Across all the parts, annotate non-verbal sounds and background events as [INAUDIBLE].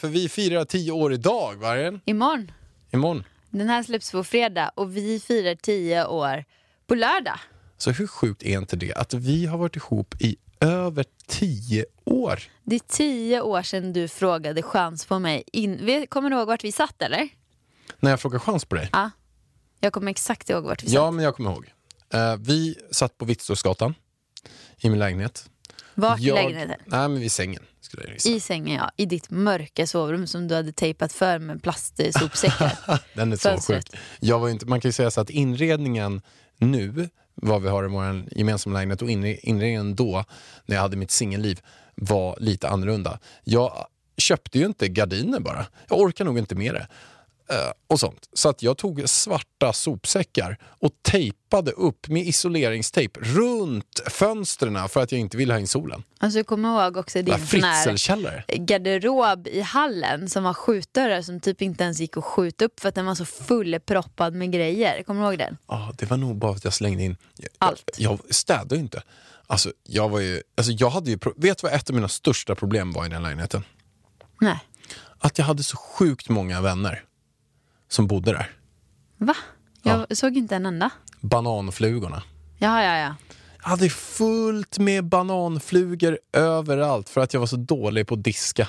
för vi firar tio år idag, vargen. Imorgon. Imorgon. Den här släpps på fredag och vi firar tio år på lördag. Så hur sjukt är inte det att vi har varit ihop i över tio år? Det är tio år sedan du frågade chans på mig. In... vi- Kommer du ihåg vart vi satt eller? När jag frågar chans på dig? Ja. Jag kommer exakt ihåg vart vi Ja, satt. men jag kommer ihåg. Eh, vi satt på Vittsåsgatan i min lägenhet. Vart i jag... lägenheten? Nej, men vid sängen. Skulle jag gissa. I sängen ja, i ditt mörka sovrum som du hade tejpat för med plastsopsäckar. [LAUGHS] Den är så sjuk. Jag var inte, man kan ju säga så att inredningen nu, vad vi har i vår gemensamma lägenhet och inre- inredningen då, när jag hade mitt singelliv, var lite annorlunda. Jag köpte ju inte gardiner bara. Jag orkar nog inte med det. Eh, och sånt. Så att jag tog svarta sopsäckar och tejpade upp med isoleringstejp runt fönstren för att jag inte ville ha in solen. alltså jag kommer ihåg också din sån här garderob i hallen som var skjutdörrar som typ inte ens gick att skjuta upp för att den var så fullproppad med grejer. Kommer du ihåg den? Ja, det var nog bara att jag slängde in... Jag, Allt. Jag, jag städade ju inte. Alltså, jag var ju... Alltså, jag hade ju... Vet du vad ett av mina största problem var i den lägenheten? Nej. Att jag hade så sjukt många vänner som bodde där. Va? Jag såg inte en enda. Bananflugorna. Ja, ja, ja. Jag hade fullt med bananflugor överallt för att jag var så dålig på att diska.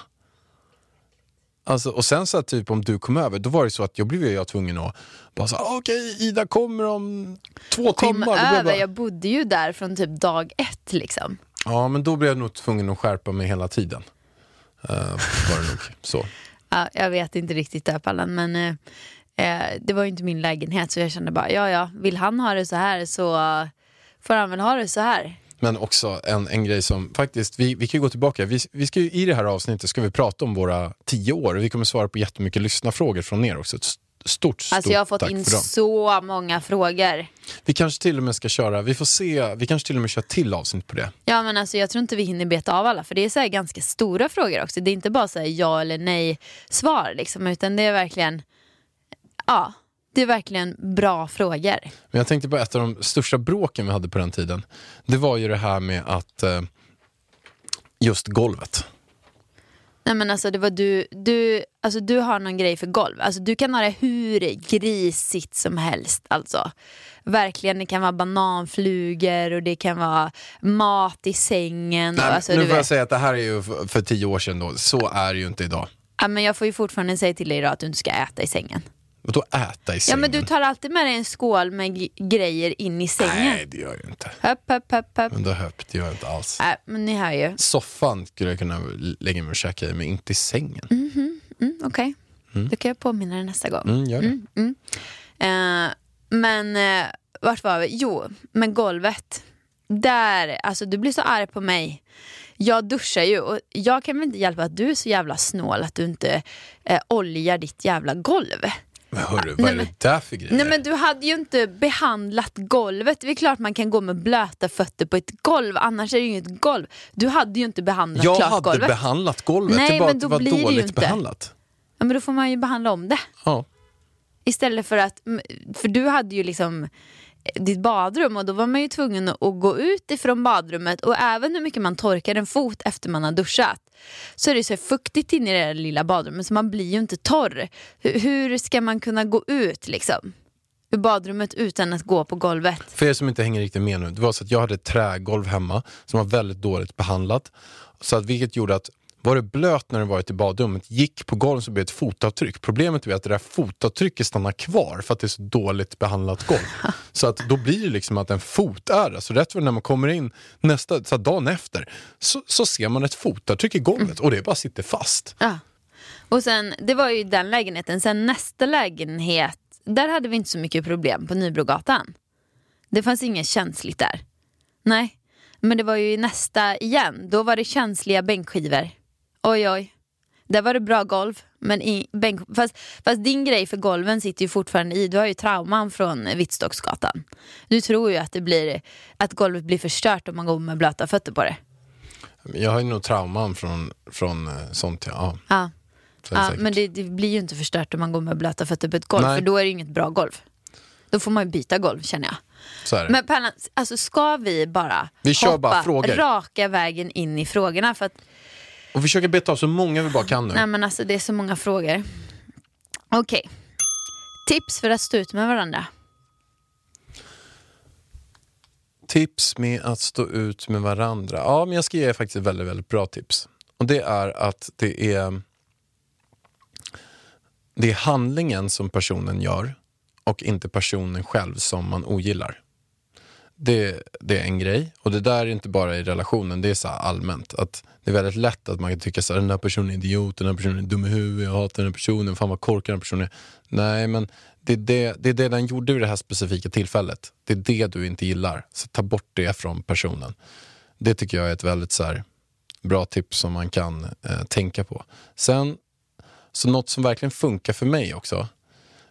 Alltså, och sen så att typ om du kom över, då var det så att jag blev jag tvungen att bara så "Ah, okej Ida kommer om två Kom timmar. Jag över, bara- jag bodde ju där från typ dag ett liksom. Ja, men då blev jag nog tvungen att skärpa mig hela tiden. Uh, var det nog så. Ja, jag vet inte riktigt döpallen Pallan, men eh, eh, det var ju inte min lägenhet så jag kände bara, ja ja, vill han ha det så här så får han väl ha det så här. Men också en, en grej som faktiskt, vi, vi kan ju gå tillbaka. Vi, vi ska ju, I det här avsnittet ska vi prata om våra tio år. Vi kommer svara på jättemycket lyssnarfrågor från er också. Stort, stort Alltså jag har fått in så många frågor. Vi kanske till och med ska köra, vi får se, vi kanske till och med kör till avsnitt på det. Ja men alltså jag tror inte vi hinner beta av alla för det är så ganska stora frågor också. Det är inte bara så ja eller nej svar liksom utan det är verkligen, ja, det är verkligen bra frågor. Men jag tänkte på ett av de största bråken vi hade på den tiden. Det var ju det här med att eh, just golvet. Nej men alltså det var du, du, alltså du har någon grej för golv. Alltså du kan ha det hur grisigt som helst alltså. Verkligen, det kan vara bananflugor och det kan vara mat i sängen. Och, Nej, alltså, nu får jag säga att det här är ju för, för tio år sedan då. Så är det ju inte idag. Ja, men jag får ju fortfarande säga till dig idag att du inte ska äta i sängen. Vadå äta i Ja sängen? men du tar alltid med dig en skål med grejer in i sängen. Nej, det gör jag inte. Höpp, höpp, höpp, höpp. Men det höpp, det gör jag inte alls. Nej, men ni hör ju. Soffan skulle jag kunna lägga mig och käka i, men inte i sängen. Mm, Okej, då kan jag påminna dig nästa gång. Mm, gör det. Eh, men eh, vart var vi? Jo, men golvet. Där, alltså du blir så arg på mig. Jag duschar ju och jag kan väl inte hjälpa att du är så jävla snål att du inte eh, oljar ditt jävla golv. Men hörru, vad är det där för grejer? Nej men du hade ju inte behandlat golvet. Det är klart man kan gå med blöta fötter på ett golv, annars är det ju inget golv. Du hade ju inte behandlat jag klart hade golvet. behandlat golvet, Nej, det bara men att det då var blir det ju dåligt inte. behandlat. ja, men då får man ju behandla om det. Ja. Istället för att, för du hade ju liksom ditt badrum och då var man ju tvungen att gå ut ifrån badrummet och även hur mycket man torkar en fot efter man har duschat så är det så fuktigt inne i det där lilla badrummet så man blir ju inte torr. Hur, hur ska man kunna gå ut liksom ur badrummet utan att gå på golvet? För er som inte hänger riktigt med nu, det var så att jag hade ett trägolv hemma som var väldigt dåligt behandlat. Så att, vilket gjorde att var det blöt när du varit i badrummet, gick på golvet så blev det ett fotavtryck. Problemet är att det där fotavtrycket stannar kvar för att det är så dåligt behandlat golv. [LAUGHS] så att då blir det liksom att en fot är. Så rätt när man kommer in nästa, så dagen efter så, så ser man ett fotavtryck i golvet och det bara sitter fast. Ja. Och sen, det var ju den lägenheten. Sen nästa lägenhet, där hade vi inte så mycket problem på Nybrogatan. Det fanns inget känsligt där. Nej. Men det var ju nästa igen. Då var det känsliga bänkskivor. Oj oj. Där var det bra golv. Men i bänk... fast, fast din grej för golven sitter ju fortfarande i. Du har ju trauman från Vittstocksgatan. Du tror ju att, det blir, att golvet blir förstört om man går med blöta fötter på det. Jag har ju nog trauman från, från eh, sånt. Ja. Ja. Så Ja, men det, det blir ju inte förstört om man går med blöta fötter på ett golv. Nej. För då är det ju inget bra golv. Då får man ju byta golv känner jag. Men Pärlan, alltså ska vi bara Vi hoppa bara raka vägen in i frågorna? För att, Och försöker beta av så många vi bara kan nu. nej men alltså det är så många frågor. Okej. Tips för att stå ut med varandra. Tips med att stå ut med varandra. Ja, men jag ska ge faktiskt ett väldigt, väldigt bra tips. Och det är att det är det är handlingen som personen gör och inte personen själv som man ogillar. Det, det är en grej. Och det där är inte bara i relationen, det är så här allmänt. Att det är väldigt lätt att man kan tycka så här, den här personen är idiot, den här personen är dum i huvudet, jag hatar den här personen, fan vad korkad den här personen är. Nej, men det är det, det är det den gjorde vid det här specifika tillfället. Det är det du inte gillar. Så ta bort det från personen. Det tycker jag är ett väldigt så här, bra tips som man kan eh, tänka på. Sen, så något som verkligen funkar för mig också,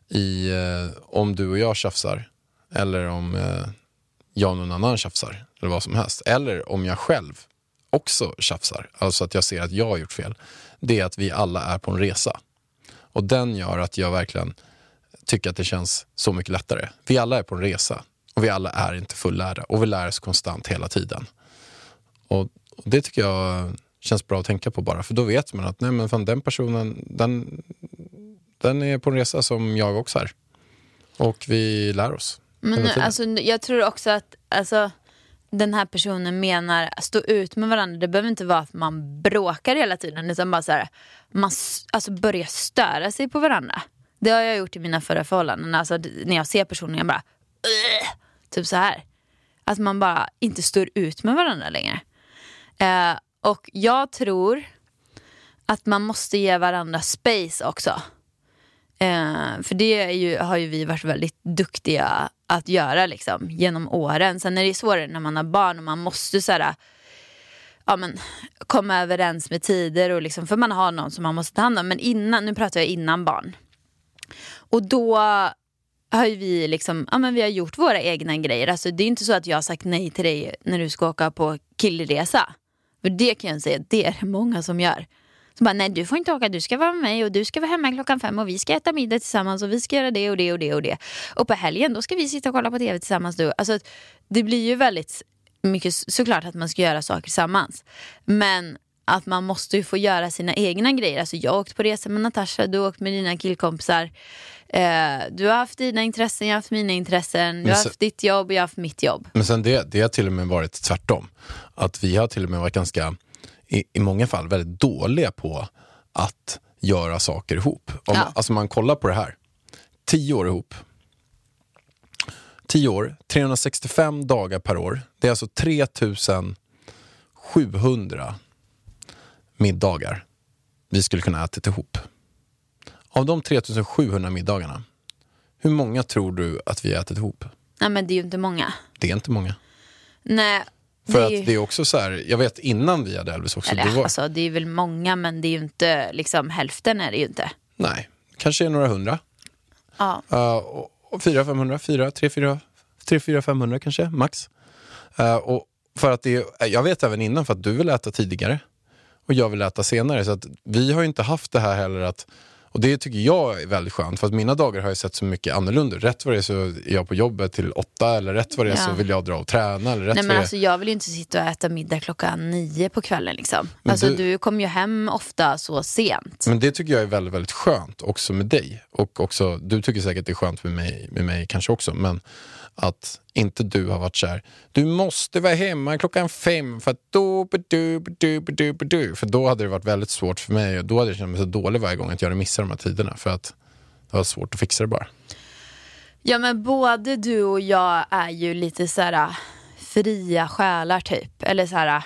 i, eh, om du och jag tjafsar, eller om eh, jag och någon annan tjafsar, eller vad som helst. Eller om jag själv också tjafsar, alltså att jag ser att jag har gjort fel. Det är att vi alla är på en resa. Och den gör att jag verkligen tycker att det känns så mycket lättare. Vi alla är på en resa och vi alla är inte fullärda och vi lär oss konstant hela tiden. Och, och det tycker jag känns bra att tänka på bara, för då vet man att nej, men fan, den personen, den, den är på en resa som jag också är. Och vi lär oss. Men alltså, jag tror också att alltså, den här personen menar stå ut med varandra. Det behöver inte vara att man bråkar hela tiden utan bara så här, man alltså, börjar störa sig på varandra. Det har jag gjort i mina förra förhållanden. Alltså, när jag ser personen jag bara "Ugh", typ så här. Att man bara inte står ut med varandra längre. Eh, och jag tror att man måste ge varandra space också. Eh, för det ju, har ju vi varit väldigt duktiga att göra liksom, genom åren. Sen är det svårare när man har barn och man måste så här, ja, men, komma överens med tider. Och liksom, för man har någon som man måste ta hand om. Men innan, nu pratar jag innan barn. Och då har ju vi liksom, ja men vi har gjort våra egna grejer. Alltså det är inte så att jag har sagt nej till dig när du ska åka på killresa. För det kan jag säga, det är det många som gör. Bara, nej du får inte åka, du ska vara med mig och du ska vara hemma klockan fem och vi ska äta middag tillsammans och vi ska göra det och det och det och det. Och på helgen då ska vi sitta och kolla på tv tillsammans. Du. Alltså, det blir ju väldigt mycket såklart att man ska göra saker tillsammans. Men att man måste ju få göra sina egna grejer. Alltså jag har åkt på resa med Natasha, du har åkt med dina killkompisar. Eh, du har haft dina intressen, jag har haft mina intressen. Du har haft ditt jobb jag har haft mitt jobb. Men sen det, det har till och med varit tvärtom. Att vi har till och med varit ganska, i, i många fall, väldigt dåliga på att göra saker ihop. Om, Ja. Alltså man kollar på det här. Tio år ihop. Tio år, 365 dagar per år. Det är alltså 3700 middagar vi skulle kunna äta ihop. Av de 3700 middagarna, hur många tror du att vi har ätit ihop? Nej men det är ju inte många. Det är inte många. Nej. För att det är också så här, jag vet innan vi hade Elvis också, Eller det var, alltså det är väl många men det är ju inte, liksom hälften är det ju inte. nej, kanske är några hundra. Ja. Uh, och, och fyra, femhundra, fyra, tre, fyra, tre, fyra, femhundra kanske, max. Uh, och för att det, är- jag vet även innan för att du vill äta tidigare och jag vill äta senare. Så att vi har ju inte haft det här heller att och det tycker jag är väldigt skönt för att mina dagar har ju sett så mycket annorlunda. Rätt vad det är så är jag på jobbet till åtta eller rätt vad det är så Ja. vill jag dra och träna. Eller rätt Nej men alltså jag vill ju inte sitta och äta middag klockan nio på kvällen liksom. Men Alltså du- du... kommer ju hem ofta så sent. Men det tycker jag är väldigt, väldigt skönt också med dig. Och också, du tycker säkert det är skönt med mig, med mig kanske också. Men att inte du har varit så här. Du måste vara hemma klockan fem för att då, du, du, du, du. För då hade det varit väldigt svårt för mig och då hade jag känt mig så dålig varje gång att jag hade missat de här tiderna för att det var svårt att fixa det bara. Ja men både du och jag är ju lite så här äh, fria själar typ. Eller så här äh,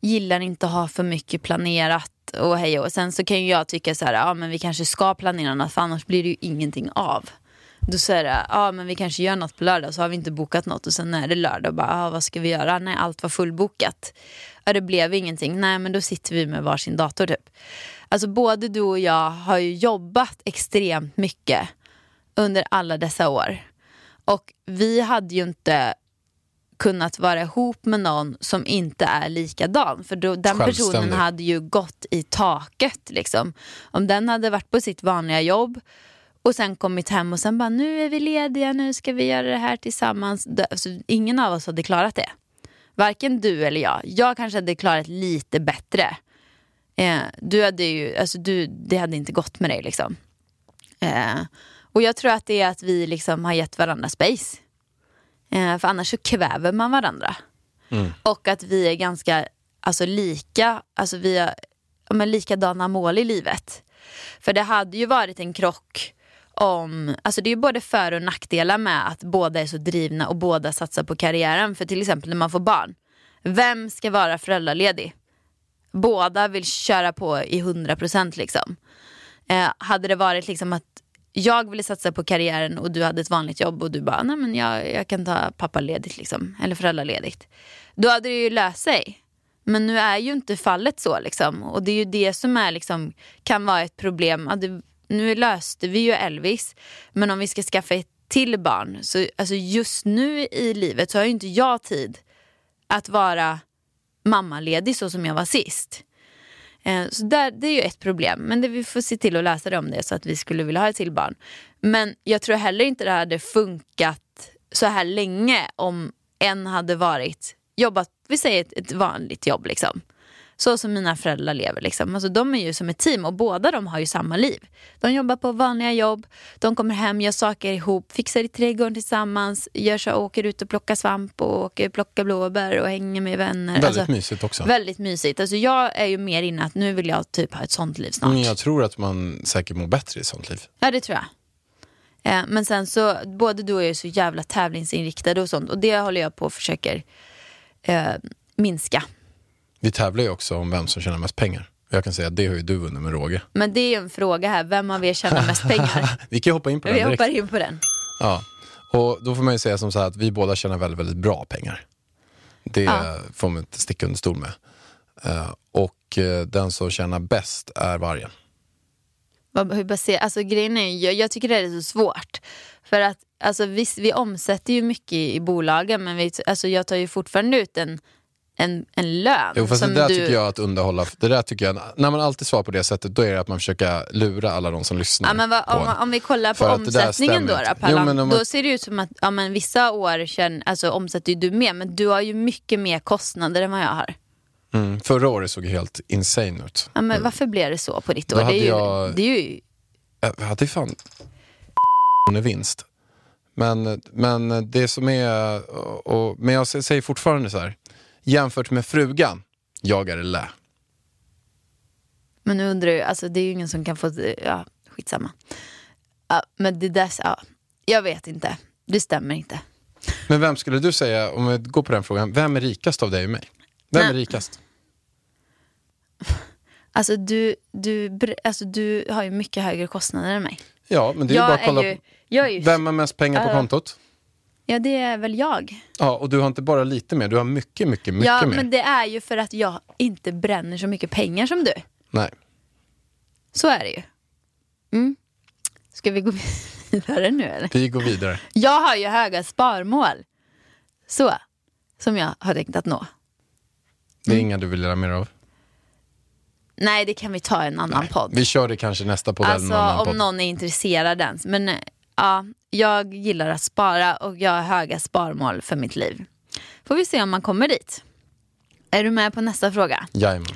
gillar inte att ha för mycket planerat och hej och sen så kan ju jag tycka så här, äh, ja men vi kanske ska planera något för annars blir det ju ingenting av. Då säger det, ja men vi kanske gör något på lördag så har vi inte bokat något och sen är det lördag och bara, ja, vad ska vi göra? Nej allt var fullbokat. Ja det blev ingenting, nej men då sitter vi med varsin dator typ. Alltså både du och jag har ju jobbat extremt mycket under alla dessa år. Och vi hade ju inte kunnat vara ihop med någon som inte är likadan. För då, den personen hade ju gått i taket. Liksom. Om den hade varit på sitt vanliga jobb och sen kommit hem och sen bara nu är vi lediga, nu ska vi göra det här tillsammans. Alltså, ingen av oss hade klarat det. Varken du eller jag. Jag kanske hade klarat lite bättre. Eh, du hade ju, alltså du, det hade inte gått med dig liksom. Eh, och jag tror att det är att vi liksom har gett varandra space. Eh, för annars så kväver man varandra. Och att vi är ganska alltså, lika, alltså vi har men likadana mål i livet. För det hade ju varit en krock om, alltså det är ju både för och nackdelar med att båda är så drivna och båda satsar på karriären. För till exempel när man får barn, vem ska vara föräldraledig? Båda vill köra på i 100% liksom. Eh, hade det varit liksom att jag ville satsa på karriären och du hade ett vanligt jobb och du bara, nej men jag, jag kan ta pappaledigt liksom, eller föräldraledigt. Då hade det ju löst sig. Men nu är ju inte fallet så liksom. Och det är ju det som är liksom, kan vara ett problem. Nu löste vi ju Elvis, men om vi ska skaffa ett till barn, så alltså just nu i livet så har ju inte jag tid att vara mammaledig så som jag var sist. Eh, så där, det är ju ett problem, men det, vi får se till att lösa det om det så att vi skulle vilja ha ett till barn. Men jag tror heller inte det hade funkat så här länge om en hade varit, jobbat, vi säger ett, ett vanligt jobb liksom. Så som mina föräldrar lever. Liksom. Alltså, de är ju som ett team och båda de har ju samma liv. De jobbar på vanliga jobb, de kommer hem, gör saker ihop, fixar i trädgården tillsammans, gör så, åker ut och plockar svamp och åker plocka blåbär och hänger med vänner. Väldigt Alltså, mysigt också. Väldigt mysigt. Alltså jag är ju mer inne att nu vill jag typ ha ett sånt liv snart. Men jag tror att man säkert mår bättre i sånt liv. Ja det tror jag. Eh, men sen så, både du och jag är så jävla tävlingsinriktade och sånt och det håller jag på och försöker eh, minska. Vi tävlar ju också om vem som tjänar mest pengar. Jag kan säga att det har ju du vunnit med råge. Men det är ju en fråga här, vem av er tjänar mest pengar? [LAUGHS] Vi kan ju hoppa in på den Vi direkt. hoppar in på den. Ja. Och då får man ju säga som så här att vi båda tjänar väldigt, väldigt bra pengar. Det Ja. får man inte sticka under stol med. Eh, och eh, den som tjänar bäst är vargen. Hur baser, alltså grejen är jag, jag tycker det är så svårt. För att alltså, visst, vi omsätter ju mycket i, i bolagen men vi, alltså, jag tar ju fortfarande ut en, en, en lön. Jo, fast det som där du, tycker jag att underhålla, det där tycker jag, när man alltid svarar på det sättet, då är det att man försöker lura alla de som lyssnar. Ja, men vad, om, om vi kollar på det omsättningen då, då Jo, man- då ser det ut som att ja, men vissa år känn, alltså, omsätter du mer men du har ju mycket mer kostnader än vad jag har. Mm, förra året såg helt insane ut. Ja, men Varför blev det så på ditt Då år? Det hade är, ju, jag- det är ju Jag hade fan vinst. Men, men det som är, och, och, men jag säger fortfarande så här, jämfört med frugan, jag är lä. Men nu undrar jag, alltså det är ju ingen som kan få, ja skitsamma. Ja, men det där, ja, jag vet inte. Det stämmer inte. Men vem skulle du säga, om vi går på den frågan, vem är rikast av dig och mig? Vem är Nej. rikast? [LAUGHS] Alltså du, du, alltså du har ju mycket högre kostnader än mig. Ja, men det är ju jag bara att kolla, är ju, är ju, vem har mest pengar på kontot? Ja det är väl jag. Ja, och du har inte bara lite mer, du har mycket, mycket, mycket ja mer. men det är ju för att jag inte bränner så mycket pengar som du. Nej. Så är det ju. Mm. Ska vi gå vidare nu eller? Vi går vidare. Jag har ju höga sparmål. Så, som jag har tänkt att nå. Det är Mm. inga du vill lära mer av. Nej, det kan vi ta i en annan podd. Vi kör det kanske nästa podd Alltså om podd. någon är intresserad ens. Men eh, ja, jag gillar att spara och jag har höga sparmål för mitt liv. Får vi se om man kommer dit. Är du med på nästa fråga? Jajamän.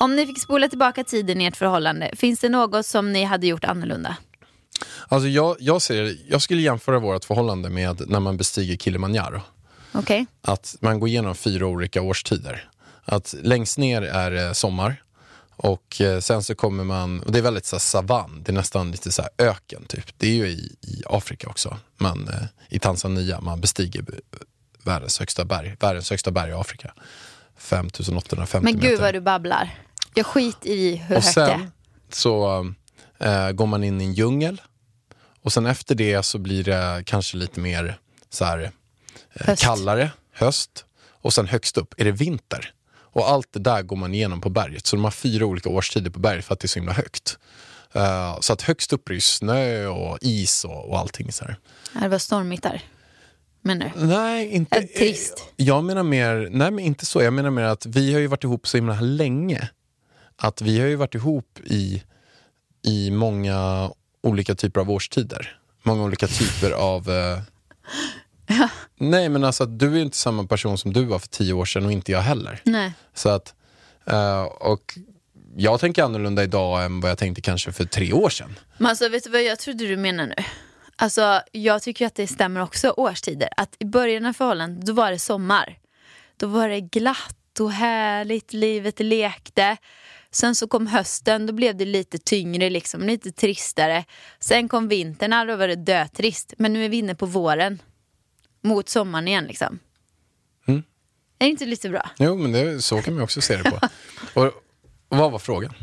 Om ni fick spola tillbaka tiden i ert förhållande, finns det något som ni hade gjort annorlunda? Alltså jag, jag, ser, jag skulle jämföra vårt förhållande med när man bestiger Kilimanjaro. Okej. Att man går igenom fyra olika årstider. Att längst ner är det sommar och eh, sen så kommer man, och det är väldigt så savann, det är nästan lite så här, öken typ. Det är ju i, i Afrika också, man, eh, i Tanzania, man bestiger världens högsta berg, världens högsta berg i Afrika. 5850 Men meter. gud vad du babblar. Jag skit i hur Och högt det är. sen så eh, går man in i en djungel och sen efter det så blir det kanske lite mer så här, Höst. kallare, höst och sen högst upp är det vinter. Och allt det där går man igenom på berget. Så de har fyra olika årstider på berget för att det är så himla högt. Eh, så att högst upp är det snö och is och, och allting så här. Det var stormigt där. Menar du? Nej, inte... Äh, trist. Jag menar mer, nej men inte så. Jag menar mer att vi har ju varit ihop så himla länge. Att vi har ju varit ihop i, i många olika typer av årstider. Många olika typer av... Eh... Nej men alltså att du är inte samma person som du var för tio år sedan och inte jag heller. Nej. Så att, eh, och jag tänker annorlunda idag än vad jag tänkte kanske för tre år sedan. Men alltså, vet du vad jag trodde du menar nu? Alltså, jag tycker att det stämmer också årstider. Att i början av förhållandet, då var det sommar. Då var det glatt och härligt, livet lekte. Sen så kom hösten, då blev det lite tyngre, liksom, lite tristare. Sen kom vintern, då var det dötrist. Men nu är vi inne på våren. Mot sommaren igen liksom. Mm. Är det inte lite bra? Jo men det, så kan man också se det på. [LAUGHS] och, och vad var frågan?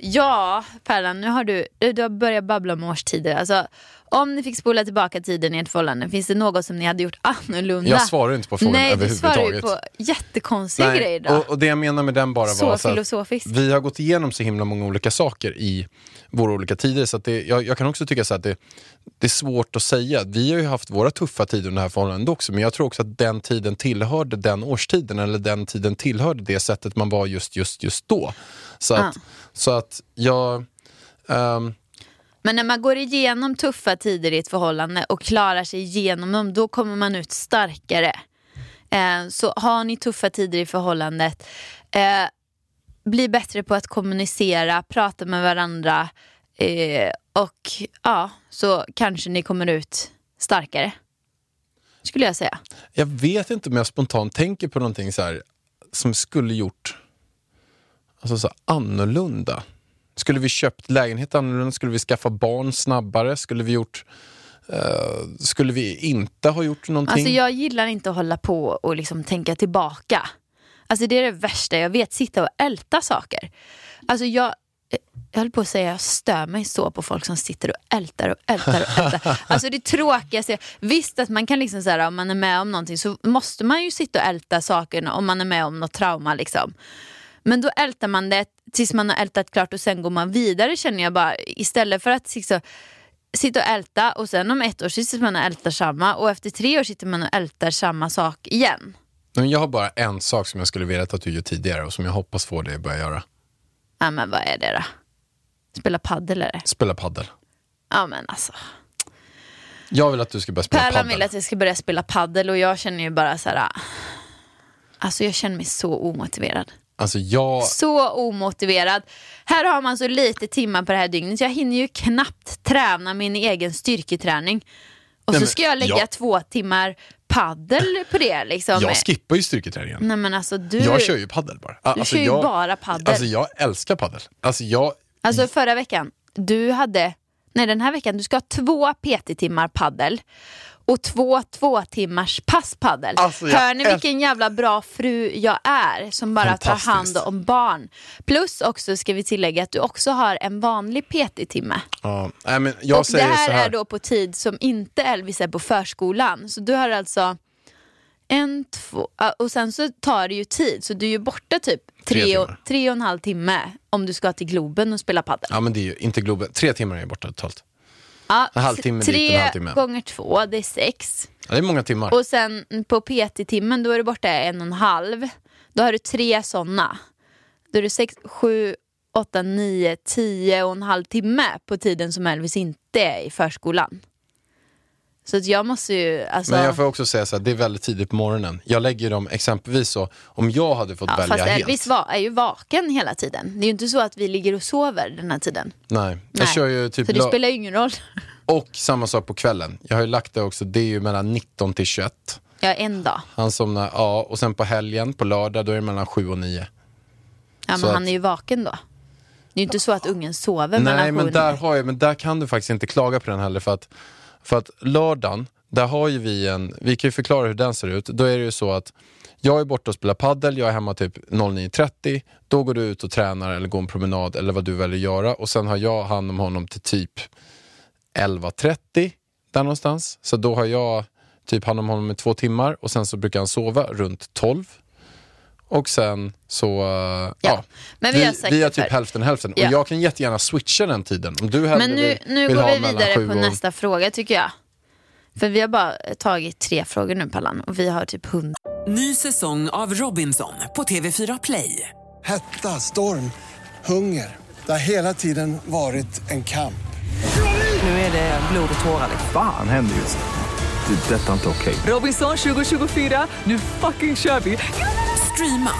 Ja, Pärlan, nu har du, du har börjat babbla om årstider. Alltså, om ni fick spola tillbaka tiden i ert förhållande, finns det något som ni hade gjort annorlunda? Jag svarar inte på frågan Nej, du svarar ju överhuvudtaget. på jättekonstiga grejer Nej, idag. och, och det jag menar med den bara Så var så att vi har gått igenom så himla många olika saker i våra olika tider. Så att det, jag, jag kan också tycka så att det, det är svårt att säga. Vi har ju haft våra tuffa tider under det här förhållandet också, men jag tror också att den tiden tillhörde den årstiden, eller den tiden tillhörde det sättet man var just, just, just då. Så att, Ah. så att jag... ehm, Men när man går igenom tuffa tider i ett förhållande och klarar sig igenom dem, då kommer man ut starkare. Eh, så har ni tuffa tider i förhållandet, eh, bli bättre på att kommunicera, prata med varandra eh, och ja, så kanske ni kommer ut starkare. Skulle jag säga. Jag vet inte om jag spontant tänker på någonting så här, som skulle gjort alltså så annorlunda. Skulle vi köpt lägenhet annorlunda? Skulle vi skaffa barn snabbare? Skulle vi gjort... eh, skulle vi inte ha gjort någonting? Alltså jag gillar inte att hålla på och liksom tänka tillbaka. Alltså det är det värsta jag vet, sitta och älta saker. Alltså jag, jag höll på att säga, jag stör mig så på folk som sitter och ältar och ältar och ältar. [LAUGHS] Alltså det tråkigaste, visst att man kan liksom så här, om man är med om någonting så måste man ju sitta och älta sakerna om man är med om något trauma liksom. Men då ältar man det tills man har ältat klart och sen går man vidare känner jag bara. Istället för att liksom, sitta och älta och sen om ett år sitter man och ältar samma och efter tre år sitter man och ältar samma sak igen. Men jag har bara en sak som jag skulle vilja att du gör tidigare och som jag hoppas få dig att börja göra. Ja men vad är det då? Spela paddel eller? Spela paddel. Ja men alltså. Jag vill att du ska börja spela Pärlan paddel. vill att jag ska börja spela paddel och jag känner ju bara så här. ah. Alltså jag känner mig så omotiverad. Alltså jag... Så omotiverad. Här har man så lite timmar på det här dygnet. Jag hinner ju knappt träna min egen styrketräning. Och Nej, så ska jag lägga jag- två timmar paddel på det. Liksom. Jag skippar ju styrketräningen. Nej men alltså du, Jag kör ju paddel bara. du Alltså, kör ju jag, bara paddel. Alltså jag älskar paddel. Alltså jag... Alltså förra veckan, du hade, nej den här veckan, du ska ha två PT-timmar paddel och två två timmars pass paddel. Alltså, Hör ni vilken jävla bra fru jag är som bara tar hand om barn. Plus också ska vi tillägga att du också har en vanlig PT-timme. Ja, nej, men jag och det säger här, så här. är då på tid som inte Elvis är på förskolan. Så du har alltså en, två, och sen så tar det ju tid så du är ju borta typ Tre tre, och, tre och en halv timme om du ska till Globen och spela padel. Ja men det är ju inte Globen. Tre timmar är jag borta totalt. Ja, En halvtimme dit, tre en halvtimme. gånger två, det är sex. Ja, det är många timmar. Och sen på PT-timmen då är du borta en och en halv. Då har du tre sådana. Då är det sex, sju, åtta, nio, tio och en halv timme på tiden som Elvis inte är i förskolan. Så att jag måste ju, alltså... Men jag får också säga så här, det är väldigt tidigt på morgonen. Jag lägger dem exempelvis så, om jag hade fått ja, välja fast helt. Elvis va, är ju vaken hela tiden. Det är ju inte så att vi ligger och sover den här tiden. Nej, jag Nej. kör ju typ... Så det la- spelar ju ingen roll. [LAUGHS] Och samma sak på kvällen. Jag har ju lagt det också, det är ju mellan 19 till 21. Ja, en dag. Han somnar, ja, och sen på helgen, på lördag, då är det mellan 7 och 9. Ja, Så men han att- är ju vaken då. Det är ju inte så att ungen sover mellan Nej, sju men och där, nio. har jag, men där kan du faktiskt inte klaga på den heller. För att, för att lördagen, där har ju vi en, vi kan ju förklara hur den ser ut. Då är det ju så att jag är borta och spelar paddel, jag är hemma typ 09.30. Då går du ut och tränar eller går en promenad eller vad du väljer göra. Och sen har jag hand om honom till typ 11.30 där någonstans. Så då har jag typ hand om honom i två timmar och sen så brukar han sova runt 12. Och sen så, eh, ja. men vi vi, har vi har typ hälften hälften. Ja. Och jag kan jättegärna switcha den tiden. Om du Men nu, vill, nu vill går vi vidare på och- nästa fråga tycker jag. För vi har bara tagit tre frågor nu Pallan och vi har typ hundra. Ny säsong av Robinson på TV4 Play. Hetta, storm, hunger. Det har hela tiden varit en kamp. Nu är det blod och tårar. liksom. Fan händer just nu. Det. är Detta är inte okej. Robinson 2024, nu fucking kör vi! Streama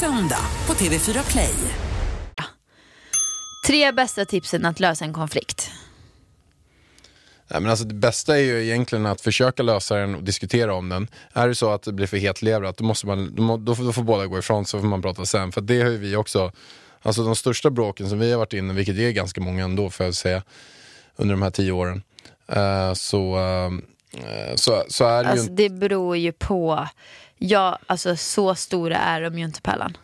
söndag på TV4 Play. Tre bästa tipsen att lösa en konflikt. Nej, men alltså det bästa är ju egentligen att försöka lösa den och diskutera om den. Är det så att det blir för hetleverat, då, måste man, då, då, får, då får båda gå ifrån så får man prata sen. För det har ju vi också, alltså de största bråken som vi har varit inne i, vilket är ganska många ändå får jag säga, under de här tio åren. eh, så, eh, så, så är det ju Alltså, inte, det beror ju på, ja alltså så stora är de ju inte Pallan.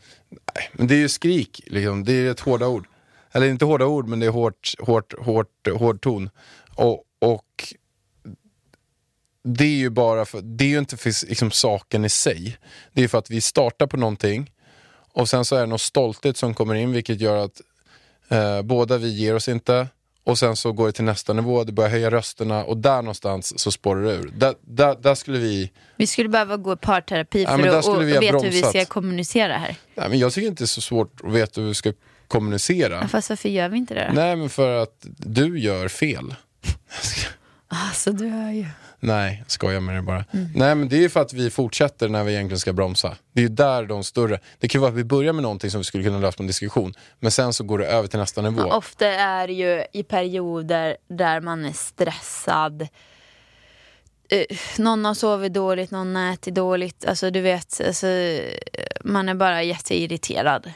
men det är ju skrik, liksom. det är ett hårda ord. Eller inte hårda ord, men det är hårt, hårt, hårt, hård ton. Och, och det är ju bara för, det är ju inte för liksom, saken i sig. Det är för att vi startar på någonting och sen så är det någon stolthet som kommer in vilket gör att eh, båda vi ger oss inte och sen så går det till nästa nivå, det börjar höja rösterna och där någonstans så spårar det ur. Där, där, där skulle vi, Vi skulle behöva gå i parterapi Ja, för där att och, veta hur vi bromsat. ska kommunicera här. nej, men jag tycker inte det är så svårt att veta hur vi ska kommunicera. Fast varför gör vi inte det då? Nej men för att du gör fel. [LAUGHS] Alltså du hör ju. Nej, jag skojar med det bara. Mm. Nej men det är ju för att vi fortsätter när vi egentligen ska bromsa. Det är ju där de större, det kan vara att vi börjar med någonting som vi skulle kunna lösa på en diskussion. Men sen så går det över till nästa nivå. Ofta är det ju i perioder där man är stressad. Eh, någon har sovit dåligt, någon har ätit dåligt. Alltså du vet, alltså, man är bara jätteirriterad.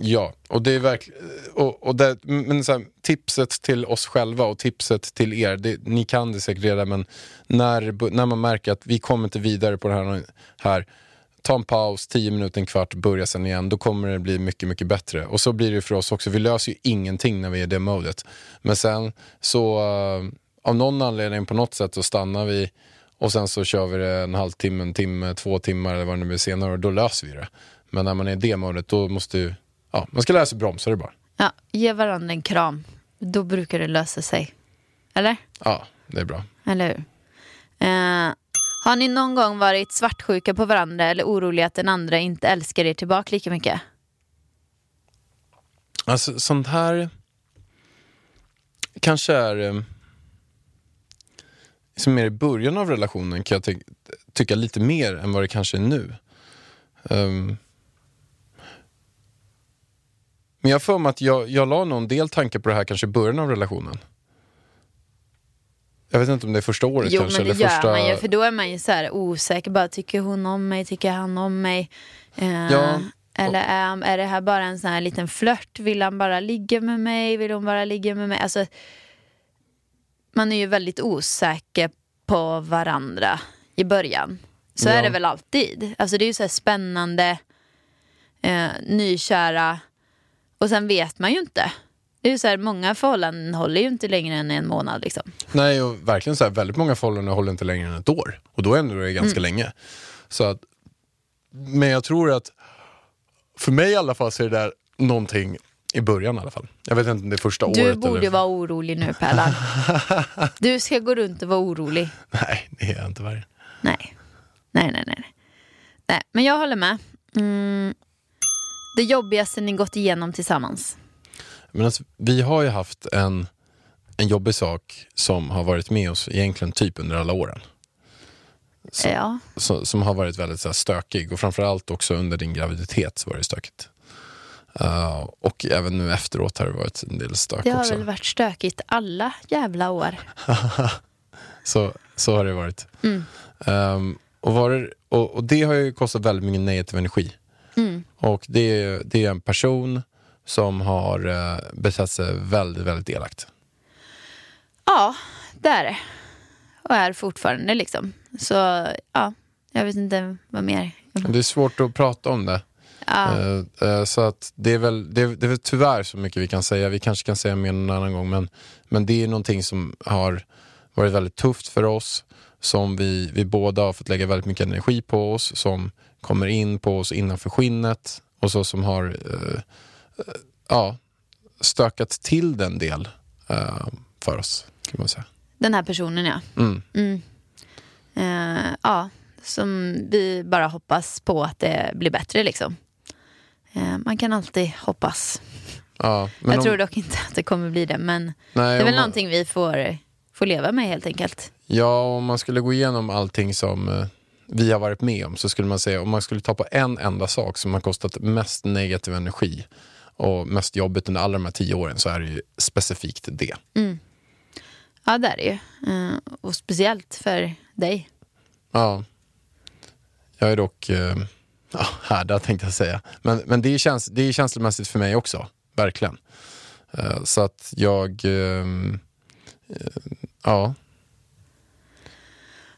Ja, och det är verkligen, och, och det, men så här, tipset till oss själva och tipset till er, det, ni kan det säkert redan men när, när man märker att vi kommer inte vidare på det här, här ta en paus, 10 minuter, en kvart, börja sen igen, då kommer det bli mycket, mycket bättre. Och så blir det för oss också, vi löser ju ingenting när vi är i det modet. Men sen så, uh, av någon anledning på något sätt så stannar vi och sen så kör vi det en halvtimme, en timme, två timmar eller vad det nu blir senare och då löser vi det. Men när man är i det modet då måste ju, ja, man ska lära sig bromsa det bara. Ja, ge varandra en kram. Då brukar det lösa sig. Eller? Ja, det är bra. Eller hur? Eh, har ni någon gång varit svartsjuka på varandra eller oroliga att den andra inte älskar er tillbaka lika mycket? Alltså sånt här kanske är eh, liksom mer i början av relationen kan jag ty- tycka lite mer än vad det kanske är nu. Ehm, men jag för mig att jag, jag la någon del tankar på det här kanske i början av relationen. Jag vet inte om det är första året Jo kanske. men det eller gör första... man ju för då är man ju så här osäker. Bara, tycker hon om mig? Tycker han om mig? Eh, Ja. Eller är, är det här bara en sån här liten flört? Vill han bara ligga med mig? Vill hon bara ligga med mig? Alltså, man är ju väldigt osäker på varandra i början. Så Ja. är det väl alltid. Alltså det är ju så här spännande, eh, nykära och sen vet man ju inte. Det är så här, många förhållanden håller ju inte längre än en månad liksom. Nej, och verkligen så här, väldigt många förhållanden håller inte längre än ett år. Och då ändå är det ganska länge. Så att, men jag tror att, för mig i alla fall så är det där någonting i början i alla fall. Jag vet inte om det är första Du året borde eller... vara orolig nu Pärlan. [LAUGHS] Du ska gå runt och vara orolig. Nej, det är jag inte varje. Nej. Nej, nej, nej. nej men jag håller med. Mm. Det jobbigaste ni gått igenom tillsammans. Men alltså, vi har ju haft en, en jobbig sak som har varit med oss egentligen typ under alla åren. Så- Ja. så, som har varit väldigt så här, stökig och framförallt också under din graviditet så var det stökigt. Eh, och även nu efteråt har det varit en del stök Det har också. väl varit stökigt alla jävla år. [LAUGHS] Så, så har det varit. Mm. Ehm, och, var det, och, och det har ju kostat väldigt mycket negativ energi. Mm. Och det, är- det är en person som har uh, betett sig väldigt, väldigt elakt. Ja, det är det. Och är fortfarande liksom. Så ja, jag vet inte vad mer. Det är svårt att prata om det. Ja, Eh, eh, så att det är, väl, det, är, det är väl tyvärr så mycket vi kan säga. Vi kanske kan säga mer någon annan gång. Men, men det är någonting som har varit väldigt tufft för oss. Som vi, vi båda har fått lägga väldigt mycket energi på oss. Som kommer in på oss innanför skinnet. Och så som har eh, eh, ja, stökat till den del eh, för oss. Kan man säga. den här personen ja. Mm. Mm. Eh, ja, som vi bara hoppas på att det blir bättre liksom. Eh, man kan alltid hoppas. Ja, jag om- tror dock inte att det kommer bli det, men nej, det är väl man- någonting vi får, får leva med helt enkelt. Ja, om man skulle gå igenom allting som eh, vi har varit med om så skulle man säga om man skulle ta på en enda sak som har kostat mest negativ energi och mest jobbigt under alla de här tio åren så är det ju specifikt det. Ja, det är det ju. Eh, och speciellt för dig. Ja. Jag är dock eh, ja, härdad tänkte jag säga. Men, men det, är käns det är känslomässigt för mig också, verkligen. Eh, så att jag, ehm, eh, ja.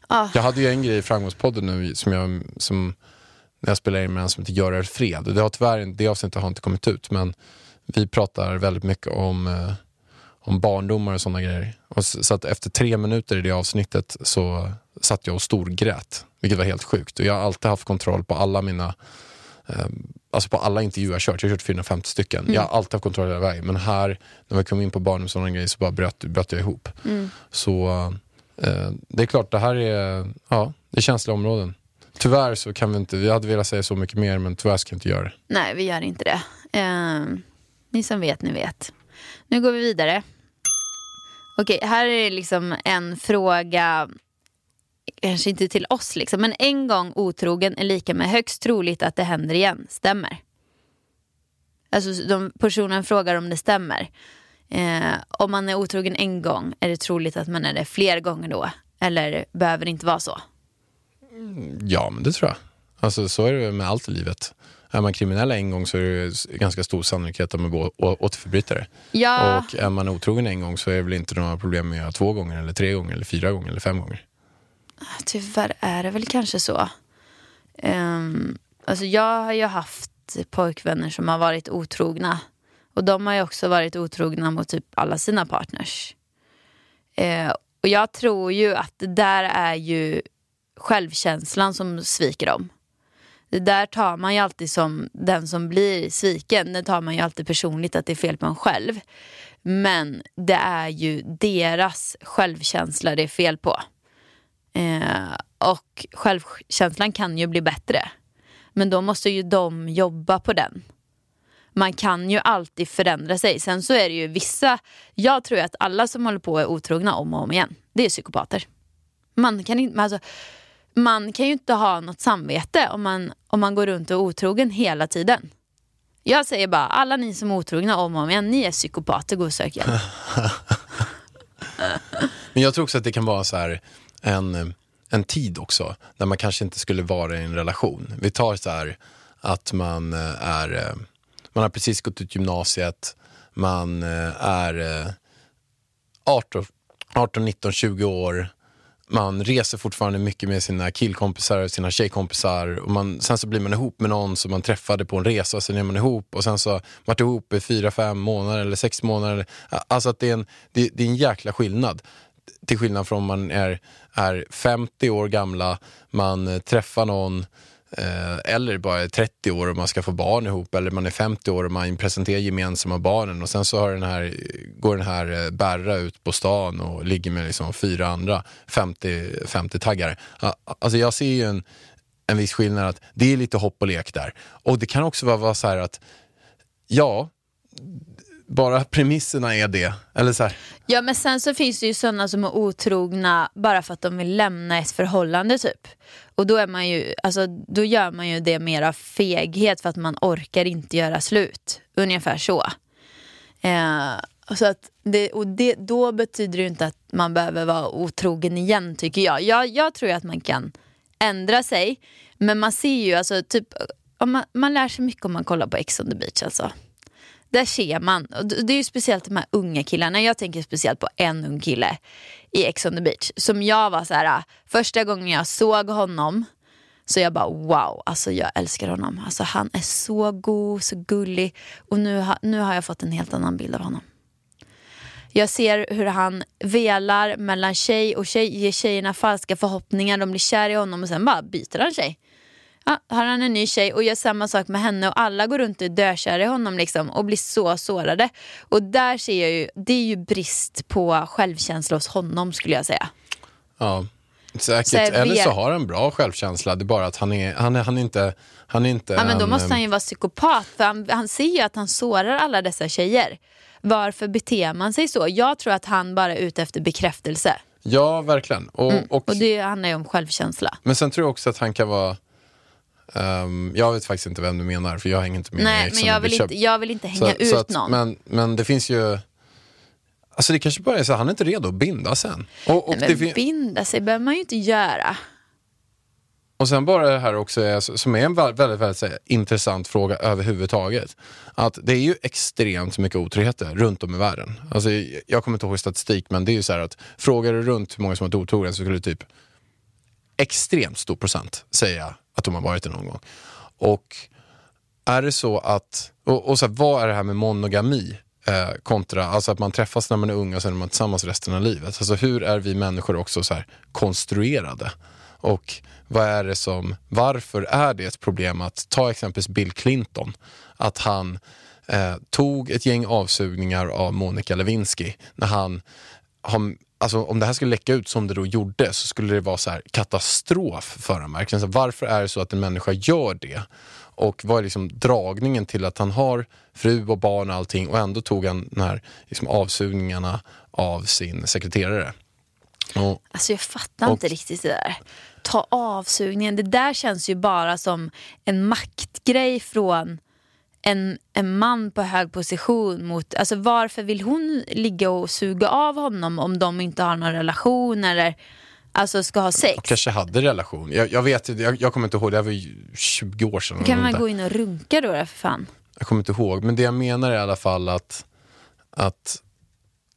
Ja. Jag hade ju en grej i Framgångspodden nu som jag, som, när jag spelade in med en som heter Gör er fred. Det har tyvärr det avsnittet har inte kommit ut men vi pratar väldigt mycket om, eh, om barndomar och sådana grejer. Och så, så att efter tre minuter i det avsnittet så satt jag och storgrät. Vilket var helt sjukt. Och jag har alltid haft kontroll på alla mina eh, Alltså på alla intervjuer jag kört, jag har kört 450 stycken. Jag har alltid haft kontroll hela vägen. Men här, när vi kom in på barn och sådana grejer så bara bröt, bröt jag ihop. Så eh, Eh, det är klart, det här är, ja, det är känsliga områden. Tyvärr så kan vi inte, vi hade velat säga så mycket mer men tyvärr ska vi inte göra det. Nej, vi gör inte det. Eh, ni som vet, ni vet. Nu går vi vidare. Okej, här är liksom en fråga, kanske inte till oss liksom, men en gång otrogen är lika med högst troligt att det händer igen. Stämmer? Alltså de, personen frågar om det stämmer. Eh, om man är otrogen en gång, är det troligt att man är det fler gånger då? Eller behöver det inte vara så? Ja, men det tror jag. Alltså så är det med allt i livet. Är man kriminell en gång så är det ganska stor sannolikhet att man går återförbrytare. Ja, Och är man otrogen en gång så är det väl inte några problem med att göra två gånger, eller tre gånger, eller fyra gånger, eller fem gånger. Tyvärr är det väl kanske så. Um, alltså jag har ju haft pojkvänner som har varit otrogna. Och de har ju också varit otrogna mot typ alla sina partners. Eh, och jag tror ju att det där är ju självkänslan som sviker dem. Det där tar man ju alltid som den som blir sviken. Det tar man ju alltid personligt att det är fel på en själv. Men det är ju deras självkänsla det är fel på. Eh, och självkänslan kan ju bli bättre. Men då måste ju de jobba på den. Man kan ju alltid förändra sig. Sen så är det ju vissa, jag tror att alla som håller på är otrogna om och om igen. Det är psykopater. Man kan, inte, alltså, man kan ju inte ha något samvete om man, om man går runt och är otrogen hela tiden. Jag säger bara, alla ni som är otrogna om och om igen, ni är psykopater, gå och sök hjälp. [LAUGHS] Men jag tror också att det kan vara så här en, en tid också, där man kanske inte skulle vara i en relation. Vi tar så här att man eh, är, eh, man har precis gått ut gymnasiet, man eh, är 18, 18, 19, 20 år, man reser fortfarande mycket med sina killkompisar och sina tjejkompisar. Och man, sen så blir man ihop med någon som man träffade på en resa och sen är man ihop och sen så har man varit ihop i fyra, fem månader eller sex månader. Alltså att det är en, det, det är en jäkla skillnad. Till skillnad från om man är, är 50 år gamla, man eh, träffar någon Eh, eller bara är 30 år och man ska få barn ihop eller man är 50 år och man presenterar gemensamma barnen och sen så har den här, går den här eh, Berra ut på stan och ligger med liksom fyra andra 50-taggare. 50 Alltså jag ser ju en, en viss skillnad att det är lite hopp och lek där. Och det kan också vara, vara så här att ja, bara premisserna är det. Eller så här, Ja men sen så finns det ju sådana som är otrogna bara för att de vill lämna ett förhållande typ. Och då, är man ju, alltså, då gör man ju det mer av feghet för att man orkar inte göra slut. Ungefär så. Eh, så att det, och det, då betyder det ju inte att man behöver vara otrogen igen tycker jag. Jag, jag tror ju att man kan ändra sig. Men man ser ju, alltså, typ, om man, man lär sig mycket om man kollar på Ex on the beach. Alltså. Där ser man, och det är ju speciellt de här unga killarna. Jag tänker speciellt på en ung kille i Ex on the beach. Som jag var så här, äh, första gången jag såg honom så jag bara wow, alltså jag älskar honom. Alltså han är så god, så gullig. Och nu, ha, nu har jag fått en helt annan bild av honom. Jag ser hur han velar mellan tjej och tjej, ger tjejerna falska förhoppningar. De blir kär i honom och sen bara byter han tjej. Ja, har han en ny tjej och gör samma sak med henne och alla går runt och är dökära i honom liksom och blir så sårade. Och där ser jag ju, det är ju brist på självkänsla hos honom skulle jag säga. ja, säkert. Så Eller så har han bra självkänsla, det är bara att han är, han är, han är inte... Han är inte Ja, men då en, måste han ju vara psykopat för han, han ser ju att han sårar alla dessa tjejer. Varför beter man sig så? Jag tror att han bara är ute efter bekräftelse. Ja, verkligen. Och, och, Och det handlar ju om självkänsla. Men sen tror jag också att han kan vara... ehm, jag vet faktiskt inte vem du menar, för jag hänger inte med Nej, men jag vill, inte, jag vill inte hänga Så- ut så att- någon. Men, men det finns ju... Alltså det kanske bara är så att han är inte redo att binda sen. Och, och, Nej, men binda sig behöver man ju inte göra. och sen bara det här också, är, som är en väldigt, väldigt, här, intressant fråga överhuvudtaget. Att det är ju extremt mycket otroheter runt om i världen. Alltså, jag kommer inte ihåg statistik, men det är ju så här att frågar du runt hur många som har varit otrogna så skulle typ extremt stor procent säga att de har varit det någon gång. Och är det så att, och, och så här, vad är det här med monogami eh, kontra, alltså att man träffas när man är ung och sen är man tillsammans resten av livet. Alltså hur är vi människor också så här konstruerade? Och vad är det som, varför är det ett problem att ta exempelvis Bill Clinton, att han eh, tog ett gäng avsugningar av Monica Lewinsky när han har, alltså, om det här skulle läcka ut som det då gjorde så skulle det vara så här katastrof för honom. Verkligen. Så varför är det så att en människa gör det? Och vad är liksom dragningen till att han har fru och barn och allting och ändå tog han den här liksom, avsugningarna av sin sekreterare. Och, Alltså jag fattar Och- inte riktigt det där. Ta avsugningen, det där känns ju bara som en maktgrej från en, en man på hög position mot, alltså varför vill hon ligga och suga av honom om de inte har någon relation eller alltså ska ha sex? och kanske hade relation. Jag, jag vet jag, jag kommer inte ihåg, det här var ju 20 år sedan. kan man gå in och runka då, då för fan? Jag kommer inte ihåg, men det jag menar är i alla fall att, att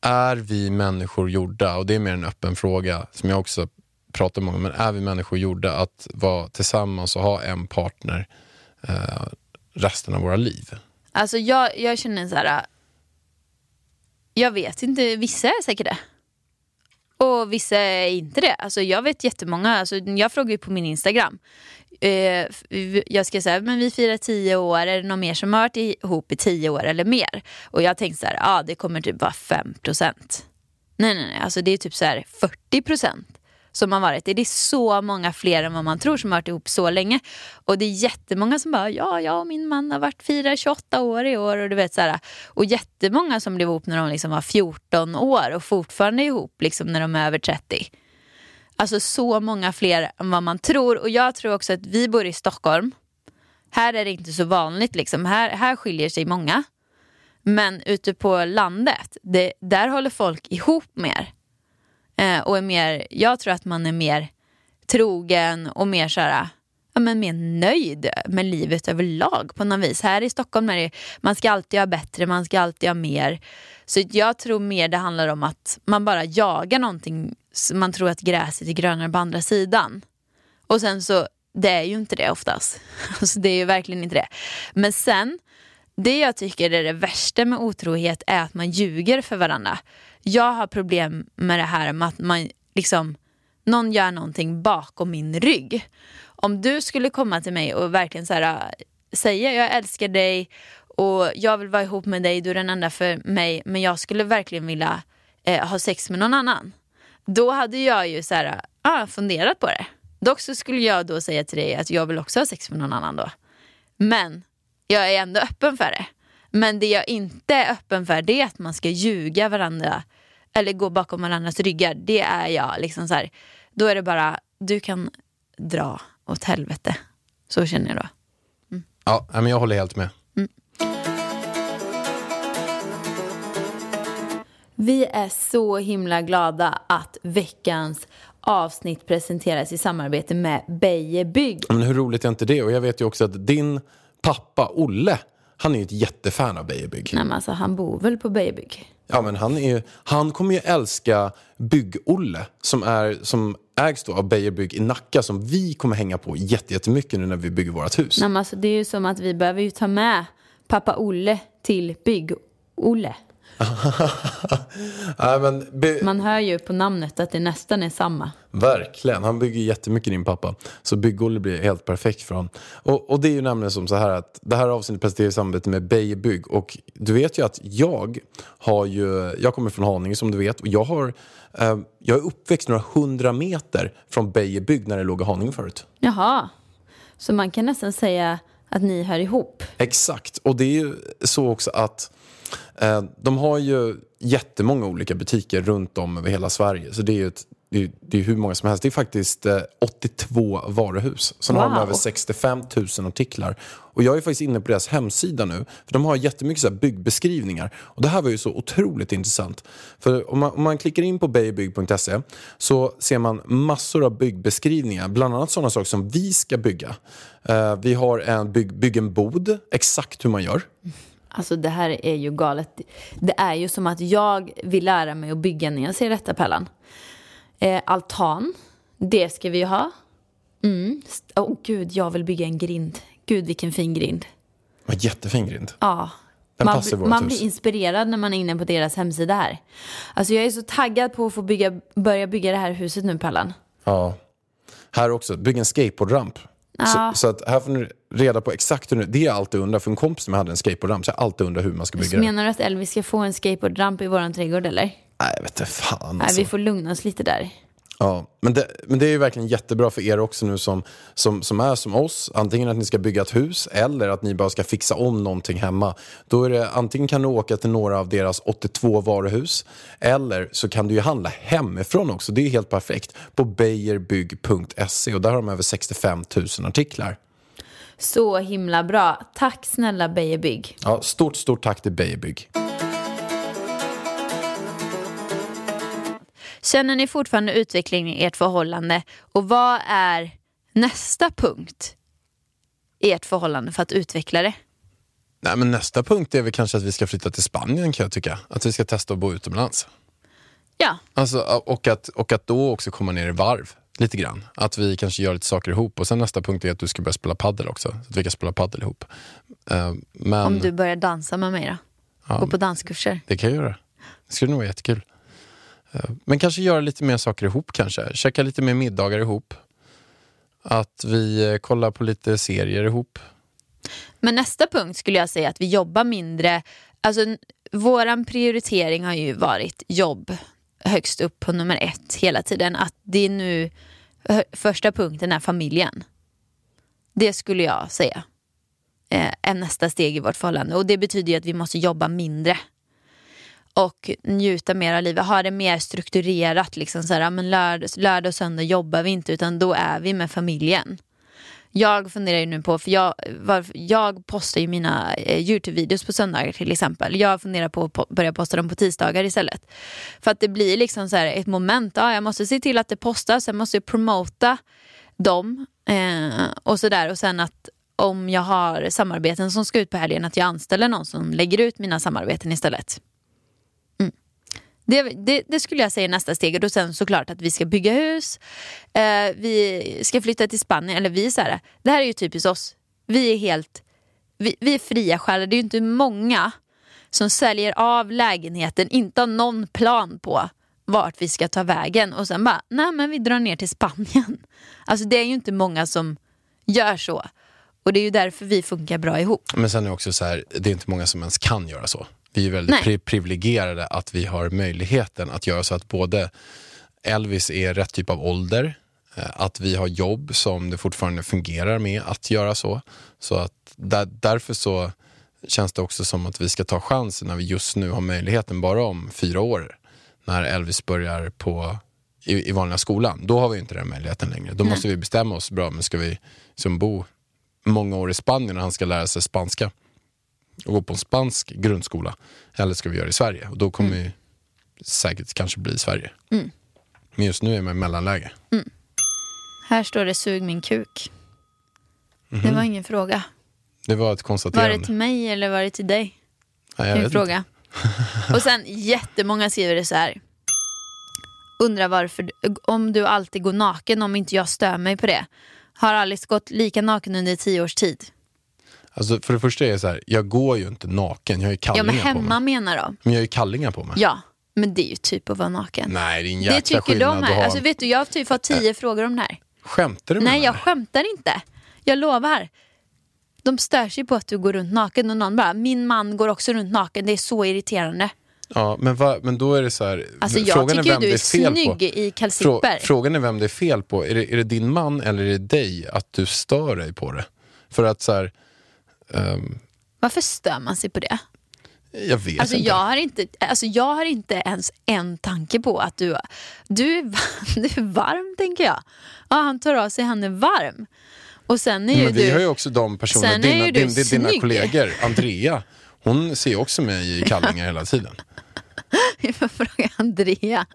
är vi människor gjorda, och det är mer en öppen fråga som jag också pratar med många men är vi människor gjorda att vara tillsammans och ha en partner eh, resten av våra liv? Alltså jag, jag känner så här. Äh, jag vet inte, vissa är säkert det. Och vissa är inte det. Alltså jag vet jättemånga, alltså jag frågar ju på min Instagram. Eh, jag ska säga, men vi firar tio år, är det någon mer som har varit ihop i tio år eller mer? Och jag tänkte så här, ja ah, det kommer typ vara 5 procent. Nej nej nej, alltså det är typ så här 40 procent som har varit det. Det är så många fler än vad man tror som har varit ihop så länge. Och det är jättemånga som bara, ja jag och min man har varit firar 28 år i år. Och du vet så här, Och jättemånga som blev ihop när de liksom var 14 år och fortfarande är ihop liksom när de är över 30. Alltså så många fler än vad man tror. Och jag tror också att vi bor i Stockholm. Här är det inte så vanligt liksom. Här, här skiljer sig många. Men ute på landet, det, där håller folk ihop mer. Eh, och är mer, jag tror att man är mer trogen och mer så här, ja, men mer nöjd med livet överlag på något vis. Här i Stockholm är det, man ska alltid ha bättre, man ska alltid ha mer. Så jag tror mer det handlar om att man bara jagar någonting, man tror att gräset är grönare på andra sidan. Och sen så, det är ju inte det oftast. [LAUGHS] Alltså det är ju verkligen inte det. Men sen, det jag tycker är det värsta med otrohet är att man ljuger för varandra. Jag har problem med det här med att man liksom, någon gör någonting bakom min rygg. Om du skulle komma till mig och verkligen så här, äh, säga jag älskar dig och jag vill vara ihop med dig, du är den enda för mig, men jag skulle verkligen vilja eh, ha sex med någon annan. Då hade jag ju så här, ah, funderat på det. Dock så skulle jag då säga till dig att jag vill också ha sex med någon annan då. Men jag är ändå öppen för det. Men det jag inte är öppen för det är att man ska ljuga varandra eller gå bakom varandras ryggar. Det är jag liksom så här. Då är det bara, du kan dra åt helvete. Så känner jag då. Ja, nej, men jag håller helt med. Vi är så himla glada att veckans avsnitt presenteras i samarbete med Beijer Bygg. Men hur roligt är inte det? Och jag vet ju också att din pappa Olle, han är ju ett jättefan av Beijer Bygg. Nej, men alltså, han bor väl på Beijer Bygg? Ja, men han, är, ju- han kommer ju älska Bygg-Olle som, är, som ägs då av Beijer Bygg i Nacka som vi kommer hänga på jättemycket nu när vi bygger vårt hus. Nej, men alltså, det är ju som att vi behöver ju ta med pappa Olle till Bygg-Olle. [LAUGHS] Nej, by- Man hör ju på namnet att det nästan är samma. Verkligen, han bygger jättemycket din pappa. Så Bygg-Olle blir helt perfekt för honom. Och, och det är ju nämligen som så här att det här avsnittet presenteras i samarbete med Beijer Bygg. Och du vet ju att jag har ju, jag kommer från Haninge som du vet och jag har, eh, jag är uppväxt några hundra meter från Beijer Bygg när det låg i Haninge förut. Jaha, så man kan nästan säga att ni hör ihop. Exakt, och det är ju så också att de har ju jättemånga olika butiker runt om över hela Sverige. Så det är ju ett, det är, det är hur många som helst. Det är faktiskt eh, 82 varuhus. Sen har de Wow. över 65 000 artiklar. Och jag är faktiskt inne på deras hemsida nu. För de har jättemycket så byggbeskrivningar. Och det här var ju så otroligt intressant. För om man, om man klickar in på beijerbygg.se så ser man massor av byggbeskrivningar. Bland annat sådana saker som vi ska bygga. Eh, vi har en bygg, bygg en bod, exakt hur man gör. Alltså det här är ju galet. Det är ju som att jag vill lära mig att bygga när jag ser detta Pellan. Eh, altan, det ska vi ju ha. Mm. Oh, gud, jag vill bygga en grind. Gud vilken fin grind. Vad jättefin grind. Ja. Den Man, passar man hus. blir inspirerad när man är inne på deras hemsida här. Alltså jag är så taggad på att få bygga, börja bygga det här huset nu Pellan. Ja. Här också, bygg en skateboardramp. Så, så att här får ni reda på exakt hur ni, det är jag alltid undrar, för en kompis som jag hade en skateboardramp så jag alltid undrar hur man ska bygga Så menar du att Elvis ska få en skateboardramp i våran trädgård eller? Nej, jag vet inte fan Nej, alltså. vi får lugna oss lite där. Ja, men det, men det är ju verkligen jättebra för er också nu som, som, som är som oss. Antingen att ni ska bygga ett hus eller att ni bara ska fixa om någonting hemma. Då är det, antingen kan du åka till några av deras 82 varuhus eller så kan du ju handla hemifrån också. Det är helt perfekt. På beijerbygg.se och där har de över 65 000 artiklar. Så himla bra. Tack snälla Beijer Bygg. Ja, stort, stort tack till Beijerbygg. Känner ni fortfarande utveckling i ert förhållande? Och vad är nästa punkt i ert förhållande för att utveckla det? Nej, men nästa punkt är väl kanske att vi ska flytta till Spanien kan jag tycka. Att vi ska testa att bo utomlands. Ja, Alltså, och, att, och att då också komma ner i varv lite grann. Att vi kanske gör lite saker ihop. Och sen nästa punkt är att du ska börja spela paddel också. Så att vi kan spela paddel ihop. Eh, men om du börjar dansa med mig då? Gå på danskurser. det kan jag göra. Det skulle nog vara jättekul. Eh, men kanske göra lite mer saker ihop kanske. Käka lite mer middagar ihop. Att vi eh, kollar på lite serier ihop. Men nästa punkt skulle jag säga att vi jobbar mindre. Alltså, våran prioritering har ju varit jobb högst upp på nummer ett hela tiden. Att det är nu första punkten är familjen. Det skulle jag säga eh, är nästa steg i vårt förhållande. Och det betyder ju att vi måste jobba mindre. Och njuta mer av livet, ha det mer strukturerat. Liksom så här, men lördag, lördag och söndag jobbar vi inte utan då är vi med familjen. Jag funderar ju nu på, för jag, var, jag postar ju mina eh, Youtube-videos på söndagar till exempel. Jag funderar på att po- börja posta dem på tisdagar istället. För att det blir liksom så här ett moment, ja, jag måste se till att det postas, jag måste promota dem eh, och sådär. Och sen att om jag har samarbeten som ska ut på helgen, att jag anställer någon som lägger ut mina samarbeten istället. Det, det, det skulle jag säga är nästa steg. Och då sen såklart att vi ska bygga hus, eh, vi ska flytta till Spanien. Eller vi så här, det här är ju typiskt oss. Vi är helt, vi, vi är fria själar. Det är ju inte många som säljer av lägenheten, inte har någon plan på vart vi ska ta vägen och sen bara, nej men vi drar ner till Spanien. [LAUGHS] Alltså det är ju inte många som gör så. Och det är ju därför vi funkar bra ihop. Men sen är det också så här, det är inte många som ens kan göra så. Vi är väldigt Nej. pri- privilegierade att vi har möjligheten att göra så att både Elvis är rätt typ av ålder, eh, att vi har jobb som det fortfarande fungerar med att göra så. Så att där, därför så känns det också som att vi ska ta chansen när vi just nu har möjligheten, bara om fyra år, när Elvis börjar på, i, i vanliga skolan. Då har vi inte den möjligheten längre. Då måste vi bestämma oss, bra, men ska vi som bo många år i Spanien och han ska lära sig spanska och gå på en spansk grundskola, eller ska vi göra det i Sverige? Och då kommer vi säkert kanske bli i Sverige. Men just nu är man i mellanläge. Här står det sug min kuk. Mhm. Det var ingen fråga. Det var ett Var det konstaterande. till mig eller var det till dig? Nej, jag Min fråga. Och sen jättemånga skriver det så här. Undrar varför, du- om du alltid går naken om inte jag stör mig på det. Har Alice gått lika naken under tio års tid? Alltså, för det första är det så här, jag går ju inte naken, jag har ju Ja kallingar men på hemma mig. menar de. Men jag har ju kallingar på mig. Ja, men det är ju typ att vara naken. Nej, det är en det jäkla tycker skillnad de här. ha... Alltså vet du, jag har typ fått tio frågor om det här. Skämtar du med Nej jag skämtar inte. Jag lovar. De stör sig på att du går runt naken och någon bara, min man går också runt naken, det är så irriterande. Ja, men, va, men då är det så här, Alltså frågan är vem det är fel på. i kalsipper. frågan är vem det är fel på. Är det, är det din man eller är det dig att du stör dig på det? För att så här, ehm, Varför stör man sig på det? jag vet Alltså inte. jag, har inte, alltså jag har inte ens en tanke på att du, du, är, [LAUGHS] du är varm tänker jag. Ja, han tar av sig, han är varm. Och sen är ju men vi du... har ju också de personerna, dina, din, din, dina kollegor, [LAUGHS] Andrea, hon ser också mig i kallingar hela tiden. [LAUGHS] Jag får fråga Andrea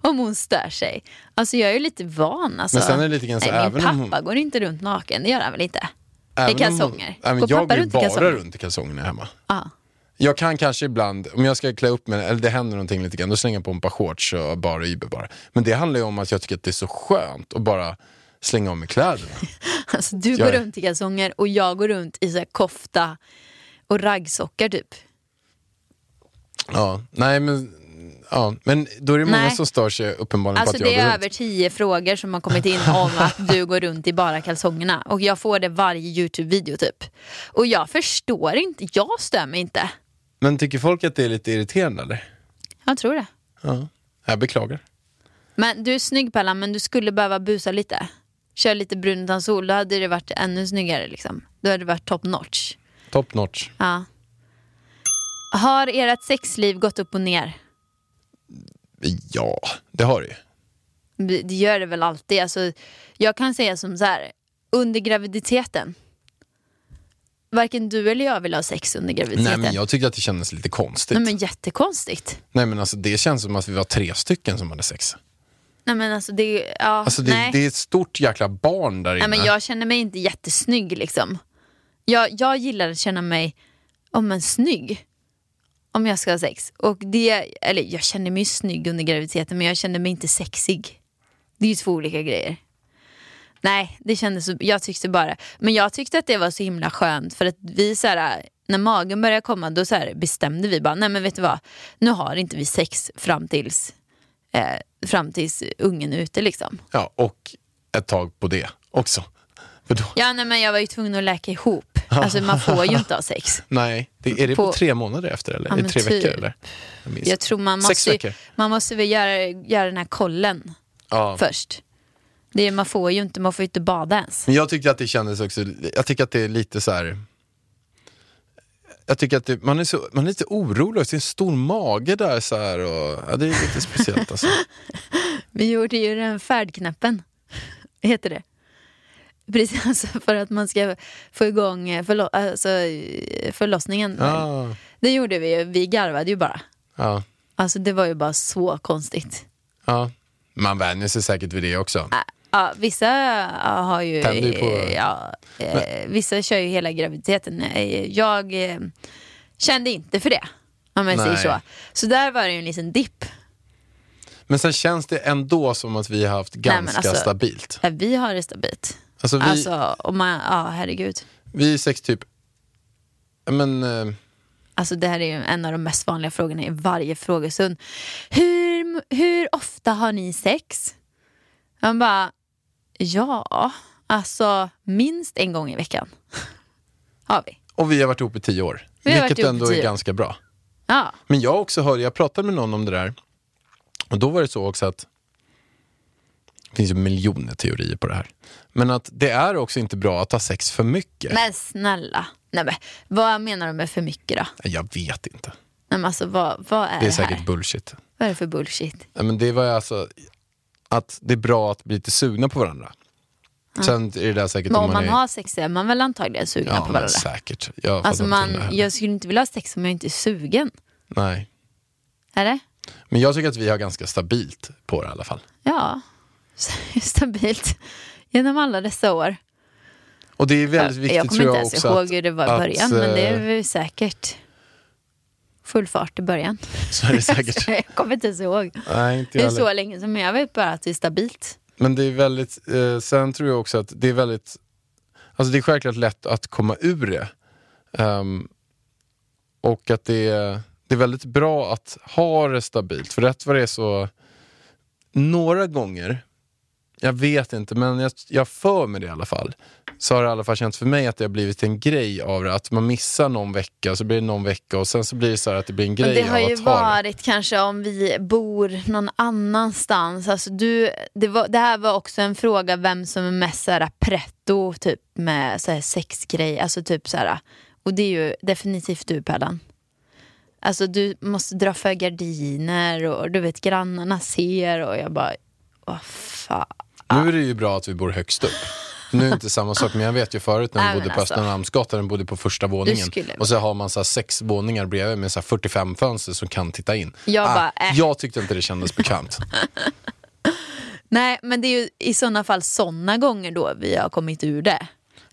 om hon stör sig. Alltså jag är ju lite van. Alltså. Men sen är det lite grann så, Nej, min även om pappa hon- går inte runt naken, det gör han väl inte? Om hon- kalsonger. Nej, men Går jag går runt i bara kalsonger? runt i kalsongerna hemma. Ja. Jag kan kanske ibland, om jag ska klä upp mig, eller det händer någonting lite grann, då slänger jag på ett par shorts och bara Uber bara. Men det handlar ju om att jag tycker att det är så skönt att bara slänga av mig kläderna. [LAUGHS] Alltså, du Jag går är- runt i kalsonger och jag går runt i så kofta och raggsockar typ. Ja, nej men, ja, men då är det många Nej. som stör sig uppenbarligen Alltså på att jag det är går över runt. tio frågor som har kommit in om att du går runt i bara kalsongerna. Och jag får det varje YouTube-video typ. Och jag förstår inte, jag stör mig inte. Men tycker folk att det är lite irriterande eller? Jag tror det. Ja, jag beklagar. Men du är snygg Pallan, men du skulle behöva busa lite. Kör lite brun utan sol, då hade det varit ännu snyggare liksom. Då hade det varit top notch. Top notch. Ja. Har ert sexliv gått upp och ner? Ja, det har det ju. Det gör det väl alltid. Alltså, jag kan säga som så här, under graviditeten. Varken du eller jag vill ha sex under Nej graviditeten. men jag tyckte att det kändes lite konstigt. Nej men jättekonstigt. Nej men alltså det känns som att vi var tre stycken som hade sex. Nej men alltså det, ja, Alltså det, nej. det är ett stort jäkla barn där inne. nej men jag känner mig inte jättesnygg liksom. Jag, jag gillar att känna mig, om men snygg. Om jag ska ha sex. Och det, eller jag känner mig snygg under graviditeten men jag känner mig inte sexig. Det är ju två olika grejer. Nej, det kändes så, jag tyckte bara, men jag tyckte att det var så himla skönt för att vi så här, när magen började komma då så här, bestämde vi bara, nej men vet du vad, nu har inte vi sex fram tills, eh, fram tills ungen är ute liksom. Ja, och ett tag på det också. Då, Ja nej men jag var ju tvungen att läka ihop, alltså man får ju inte ha sex. [LAUGHS] nej, det, är det på, tre månader efter eller? Ja, är det men tre typ. veckor eller? Jag. Jag tror man måste, ju- man måste väl göra, göra den här kollen Ja. först. Det är, man får ju inte, man får inte bada ens. Men jag tyckte att det kändes också, jag tycker att det är lite så här. Jag tycker att det, man, är så, man är lite orolig, det är en stor mage där så här och, ja, det är lite speciellt alltså. [LAUGHS] Vi gjorde ju den färdknappen, heter det. Precis, [LAUGHS] alltså för att man ska få igång eh, förlo- alltså, eh, förlossningen. Ja, Det gjorde vi ju, vi garvade ju bara. ja, Alltså det var ju bara så konstigt. ja. Man vänjer sig säkert vid det också. Ja, vissa har ju, Tänder på- ja, eh, vissa kör ju hela graviditeten. Jag kände inte för det, om jag säger Nej. så. Så där var det ju en liten dipp. Men sen känns det ändå som att vi har haft men ganska alltså- stabilt. Vi har det stabilt. Alltså vi, Alltså, om man, ja herregud. vi är sex typ, men eh, Alltså det här är ju en av de mest vanliga frågorna i varje frågestund. Hur, hur ofta har ni sex? Man bara, ja, alltså minst en gång i veckan. [LAUGHS] Har vi. och vi har varit ihop i tio år. Vi vilket ändå är ganska bra. Ja, Men jag också hörde, jag pratade med någon om det där. Och då var det så också att Det finns ju miljoner teorier på det här. Men att det är också inte bra att ha sex för mycket. Men snälla, Nej, men, vad menar du med för mycket då? Jag vet inte. Nej, men alltså, vad, vad är Det är det, säkert här? bullshit. Vad är det för bullshit? Ja, men det var alltså att det är bra att bli lite sugna på varandra. Sen är det där säkert Men om man är... har sex är man väl antagligen sugen ja, på varandra? säkert. Jag Alltså man, jag skulle inte vilja ha sex om jag inte är sugen. Nej. Är det? Men jag tycker att vi har ganska stabilt på det i alla fall. Ja, [LAUGHS] stabilt. Genom alla dessa år. Och det är väldigt viktigt jag kommer tror inte jag ens också ihåg att, hur det var i att, början, men det är eh, väl säkert full fart i början. Så är det säkert. [LAUGHS] jag kommer inte ens ihåg. Nej, inte Det jag är heller. så länge som jag vet bara att det är stabilt. Men det är väldigt, eh, sen tror jag också att det är väldigt, alltså det är självklart lätt att komma ur det. Ehm, och att det är, det är väldigt bra att ha det stabilt. För rätt vad det är så, några gånger, jag vet inte, men jag, jag för mig det i alla fall, så har det i alla fall känts för mig att det har blivit en grej av det. Att man missar någon vecka, så blir det någon vecka och sen så blir det så här att det blir en grej det har av ju att ha det. varit kanske om vi bor någon annanstans. Alltså du, det, var, det här var också en fråga vem som är mest så här, pretto typ, med så här, sexgrej. Alltså, typ, så här, och det är ju definitivt du Pärlan. Alltså du måste dra för gardiner och du vet grannarna ser och jag bara, vad fan. Nu är det ju bra att vi bor högst upp. Nu är det inte samma sak, men jag vet ju förut när vi Nej, bodde men på alltså. Östermalmsgatan, den bodde på första våningen. skulle- Och så har man så här sex våningar bredvid med så här 45 fönster som kan titta in. Jag Ah, bara, äh. jag tyckte inte det kändes bekvämt. [LAUGHS] Nej men det är ju i sådana fall sådana gånger då vi har kommit ur det.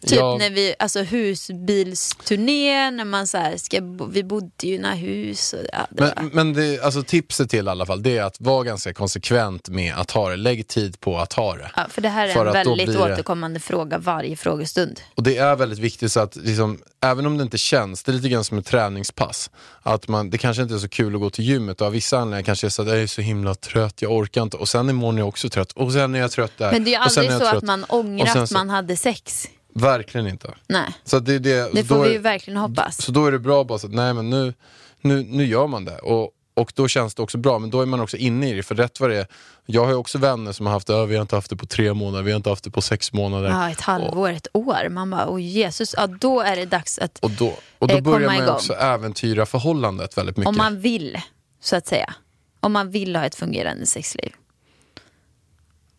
Typ Ja. när vi, alltså husbilsturné, när man så här ska, vi bodde ju i några hus. Och, ja, var, Men, men det, alltså, tipset till i alla fall, det är att vara ganska konsekvent med att ha det. Lägg tid på att ha det. ja, för det här är för en väldigt blir det- återkommande fråga varje frågestund. Och det är väldigt viktigt så att liksom, även om det inte känns, det är lite grann som ett träningspass. Att man, det kanske inte är så kul att gå till gymmet och av vissa anledningar kanske är så att jag är så himla trött, jag orkar inte. Och sen imorgon är jag också trött och sen är jag trött där. Men det är ju aldrig jag så trött. att man ångrar att man hade sex. Verkligen inte. Nej, Så att det, det, det får vi ju verkligen hoppas. Så då är det bra bara så att nej men nu, nu, nu gör man det. Och, och då känns det också bra, men då är man också inne i det. För rätt vad det är, jag har ju också vänner som har haft det, "Ö, vi har inte haft det på tre månader, vi har inte haft det på sex månader. Ja, ett halvår, ett år. Man bara, åh Jesus, ja, då är det dags att, Och då, och då Eh, börjar man ju också äventyra förhållandet väldigt mycket. om man vill, så att säga. Om man vill ha ett fungerande sexliv.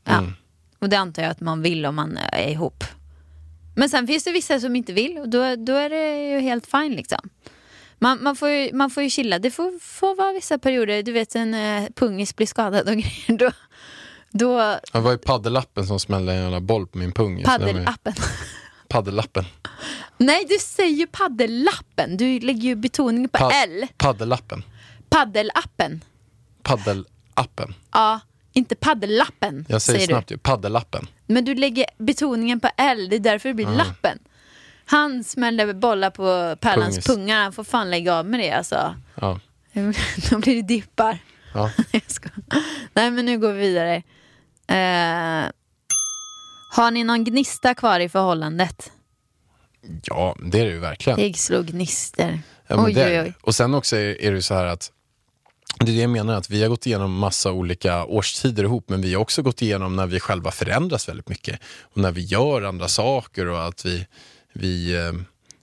Ja. Mm. Och det antar jag att man vill om man är ihop. Men sen finns det vissa som inte vill och då, då är det ju helt fine liksom. Man, man, får ju, man får ju chilla. Det får, får vara vissa perioder, du vet en eh, pungis blir skadad och [LAUGHS] grejer. Då, då Det var ju paddelappen som smällde en jävla boll på min pung. Ju- paddelappen. [LAUGHS] Paddelappen. Nej, du säger paddellappen. Du lägger ju betoningen på Pa- L. Paddelappen. Paddelappen. Paddelappen. Ja, inte paddellappen. Jag säger, du. snabbt ju, paddelappen. Men du lägger betoningen på L, det är därför det blir lappen. Han smällde bollar på Pärlans Pungis. pungar, han får fan lägga av med det alltså. Ja. [LAUGHS] Då blir det dippar. Ja. [LAUGHS] Nej men nu går vi vidare. Eh, har ni någon gnista kvar i förhållandet? ja, det är det ju verkligen. Jag slog gnister. Ja, oj, det oj, det. oj. Och sen också är, är det ju så här att det är det jag menar, att vi har gått igenom massa olika årstider ihop, men vi har också gått igenom när vi själva förändras väldigt mycket. Och när vi gör andra saker och att vi, vi, eh,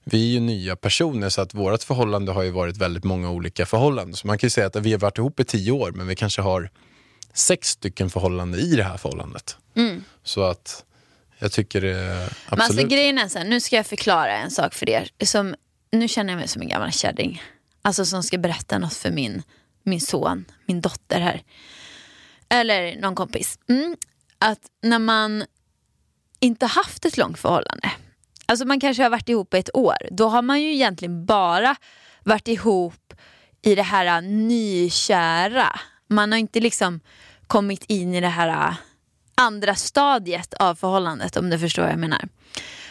vi är ju nya personer, så att vårt förhållande har ju varit väldigt många olika förhållanden. Så man kan ju säga att vi har varit ihop i tio år, men vi kanske har sex stycken förhållanden i det här förhållandet. Så att jag tycker det Men alltså absolut... grejen är så här, nu ska jag förklara en sak för er. Som, nu känner jag mig som en gammal kärring. Alltså som ska berätta något för min, min son, min dotter här. Eller någon kompis. Mm, att när man inte haft ett långt förhållande. Alltså man kanske har varit ihop i ett år. Då har man ju egentligen bara varit ihop i det här nykära. Man har inte liksom kommit in i det här andra stadiet av förhållandet om du förstår vad jag menar.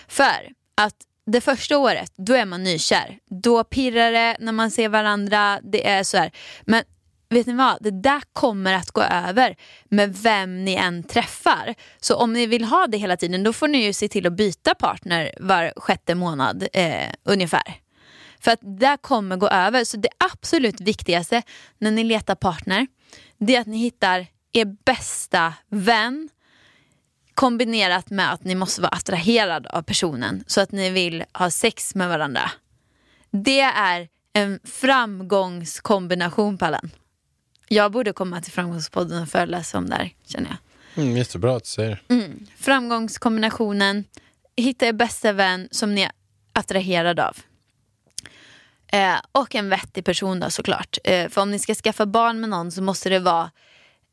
För att det första året, då är man nykär. Då pirrar det när man ser varandra. Det är så här. Men vet ni vad? Det där kommer att gå över med vem ni än träffar. Så om ni vill ha det hela tiden, då får ni ju se till att byta partner var sjätte månad eh, ungefär. För att det där kommer gå över. Så det absolut viktigaste när ni letar partner, det är att ni hittar er bästa vän, kombinerat med att ni måste vara attraherad av personen så att ni vill ha sex med varandra. Det är en framgångskombination Pallen. Jag borde komma till Framgångspodden och föreläsa om det här känner jag. Mm, jättebra att du säger Framgångskombinationen, hitta er bästa vän som ni är attraherad av. Eh, och en vettig person då såklart. Eh, för om ni ska skaffa barn med någon så måste det vara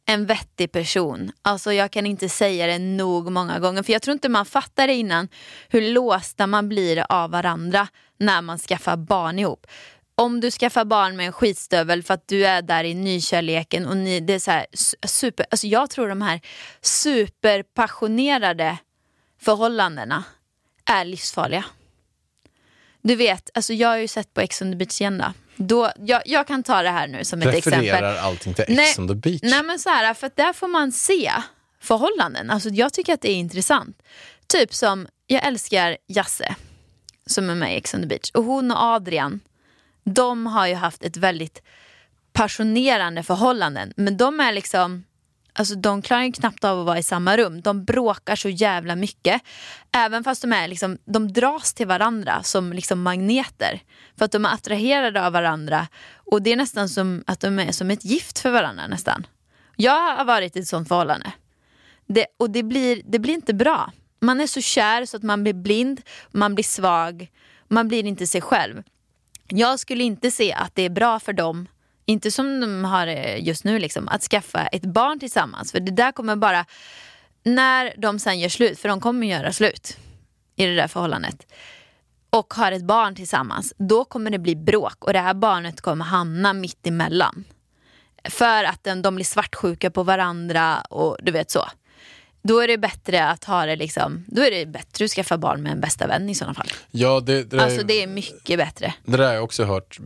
en vettig person. Alltså jag kan inte säga det nog många gånger för jag tror inte man fattar det innan hur låsta man blir av varandra när man skaffar barn ihop. Om du skaffar barn med en skitstövel för att du är där i nykärleken och ni, det är så här super, alltså jag tror de här superpassionerade förhållandena är livsfarliga. Du vet, alltså jag har ju sett på Ex on the beach igen då då jag, jag kan ta det här nu som ett exempel. Refererar allting till Ex on the beach. Nej men så här, för där får man se förhållanden. Alltså jag tycker att det är intressant. Typ som, jag älskar Jasse som är med i Ex on the beach. Och hon och Adrian, de har ju haft ett väldigt passionerande förhållanden. Men de är liksom, alltså de klarar ju knappt av att vara i samma rum. De bråkar så jävla mycket. Även fast de är liksom, de dras till varandra som liksom magneter. För att de är attraherade av varandra. Och det är nästan som att de är som ett gift för varandra nästan. Jag har varit i ett sånt förhållande. Det, och det blir, det blir inte bra. Man är så kär så att man blir blind, man blir svag, man blir inte sig själv. Jag skulle inte se att det är bra för dem, inte som de har just nu, liksom, att skaffa ett barn tillsammans. För det där kommer bara, när de sen gör slut, för de kommer göra slut i det där förhållandet och har ett barn tillsammans, då kommer det bli bråk och det här barnet kommer hamna mitt emellan. För att de, de blir svartsjuka på varandra och du vet så. Då är det bättre att ha det liksom, då är det bättre att skaffa barn med en bästa vän i sådana fall. Ja, det, det, där, Alltså det är mycket bättre. det där har jag också hört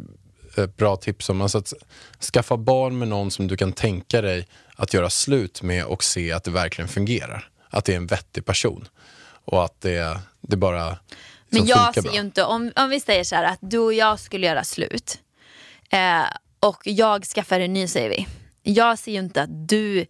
ett bra tips om. Alltså att skaffa barn med någon som du kan tänka dig att göra slut med och se att det verkligen fungerar. Att det är en vettig person. Och att det, det bara liksom Men jag ser ju inte, om, om vi säger så här att du och jag skulle göra slut eh, och jag skaffar en ny säger vi. Jag ser ju inte att du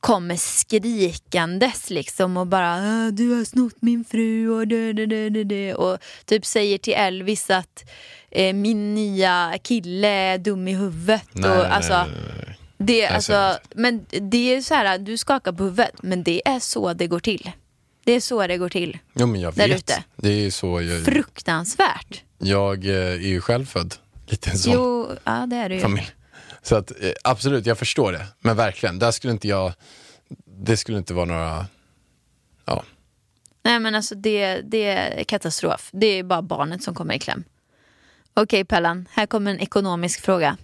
kommer skrikandes liksom och bara "Ah, du har snott min fru och det, det, det, det, det. och typ säger till Elvis att eh, min nya kille är dum i huvudet. Nej, och, alltså, nej, nej. Det, alltså, men det är så här, du skakar på huvudet men det är så det går till. Det är så det går till. Jo, men jag vet. ute. Det är så jag, Fruktansvärt. jag eh, är ju själv född lite en sån Jo, ja det är det ju. familj. Så att eh, absolut, jag förstår det. Men verkligen, där skulle inte jag, det skulle inte vara några, ja. Nej men alltså det, det är katastrof. Det är bara barnet som kommer i kläm. Okej Pellan, här kommer en ekonomisk fråga.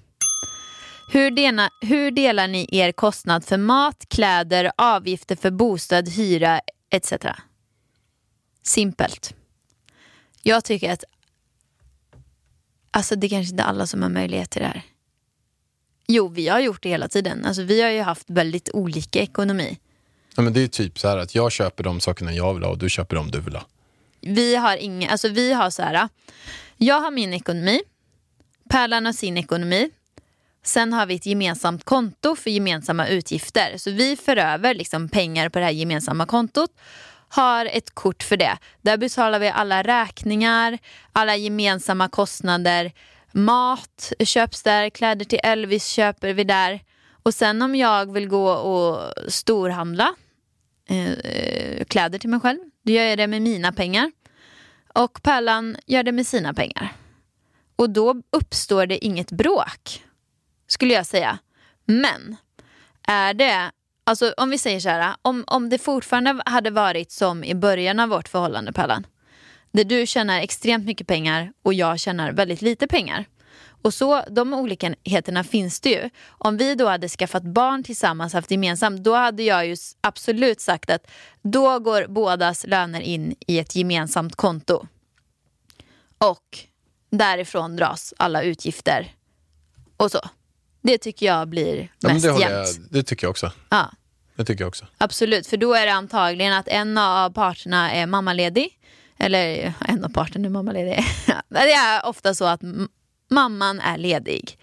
Hur, dena, hur delar ni er kostnad för mat, kläder, avgifter för bostad, hyra etc? Simpelt. Jag tycker att alltså det är kanske inte alla som har möjlighet till det här. Jo, vi har gjort det hela tiden. Alltså, vi har ju haft väldigt olika ekonomi. Ja, men det är typ så här att jag köper de sakerna jag vill ha och du köper de du vill ha. Vi har inga, alltså vi har så här. Jag har min ekonomi, Pärlan har sin ekonomi. Sen har vi ett gemensamt konto för gemensamma utgifter. Så vi för över liksom pengar på det här gemensamma kontot. Har ett kort för det. Där betalar vi alla räkningar, alla gemensamma kostnader. Mat köps där, kläder till Elvis köper vi där. Och sen om jag vill gå och storhandla eh, eh kläder till mig själv. Då gör jag det med mina pengar. Och Pärlan gör det med sina pengar. Och då uppstår det inget bråk, skulle jag säga. Men är det, alltså om vi säger så här, om, om det fortfarande hade varit som i början av vårt förhållande Pärlan. Där du tjänar extremt mycket pengar och jag tjänar väldigt lite pengar. Och så, de olikheterna finns det ju. Om vi då hade skaffat barn tillsammans, haft gemensamt, då hade jag ju absolut sagt att då går bådas löner in i ett gemensamt konto. Och därifrån dras alla utgifter och så. Det tycker jag blir Ja, mest det, håller jämnt. jag, det tycker jag också. Ja. Det tycker jag också. Absolut, för då är det antagligen att en av parterna är mammaledig. Eller en av parterna är mammaledig. [LAUGHS] Det är ofta så att mamman är ledig.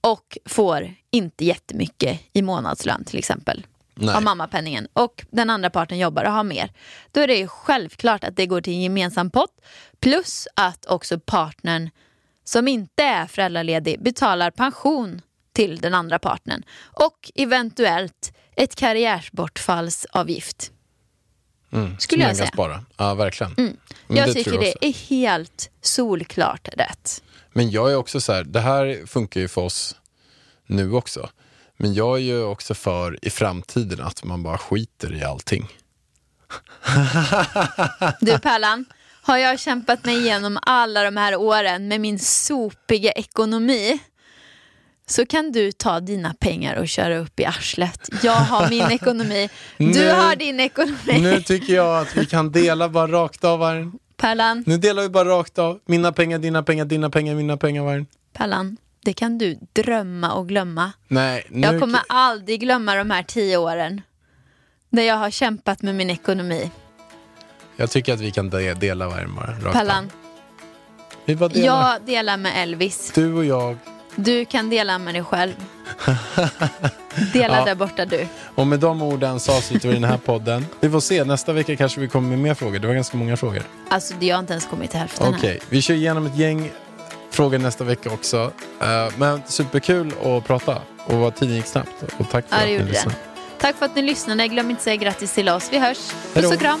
Och får inte jättemycket i månadslön till exempel. Nej. av mammapenningen och den andra parten jobbar och har mer. Då är det ju självklart att det går till en gemensam pott. Plus att också partnern som inte är föräldraledig betalar pension till den andra partnern. Och eventuellt ett karriärsbortfallsavgift. Skulle Som jag säga. spara. Ja, verkligen. Men Jag det tycker jag det är helt solklart rätt. Men jag är också så här, det här funkar ju för oss nu också. Men jag är ju också för i framtiden att man bara skiter i allting. [LAUGHS] Du Pärlan, har jag kämpat mig igenom alla de här åren med min sopiga ekonomi så kan du ta dina pengar och köra upp i arslet. Jag har min ekonomi, du [LAUGHS] Nu- har din ekonomi. Nu tycker jag att vi kan dela bara rakt av Vargen. Pärlan, Nu delar vi bara rakt av. Mina pengar, dina pengar, dina pengar, mina pengar Vargen. Pärlan, det kan du drömma och glömma. Nej, nu... Jag kommer aldrig glömma de här tio åren där jag har kämpat med min ekonomi. jag tycker att vi kan de- dela Vargen bara Pärlan. Vi bara delar. jag delar med Elvis. Du och jag. Du kan dela med dig själv. Dela Ja. där borta du. Och med de orden så avslutar vi den här podden. Vi får se, nästa vecka kanske vi kommer med mer frågor. Det var ganska många frågor. Alltså det har inte ens kommit till hälften Okej, här. vi kör igenom ett gäng frågor nästa vecka också. Eh, men superkul att prata och tiden gick snabbt. Och tack för Ja, att ni lyssnade. Tack för att ni lyssnade. Glöm inte att säga grattis till oss. Vi hörs. Puss och kram.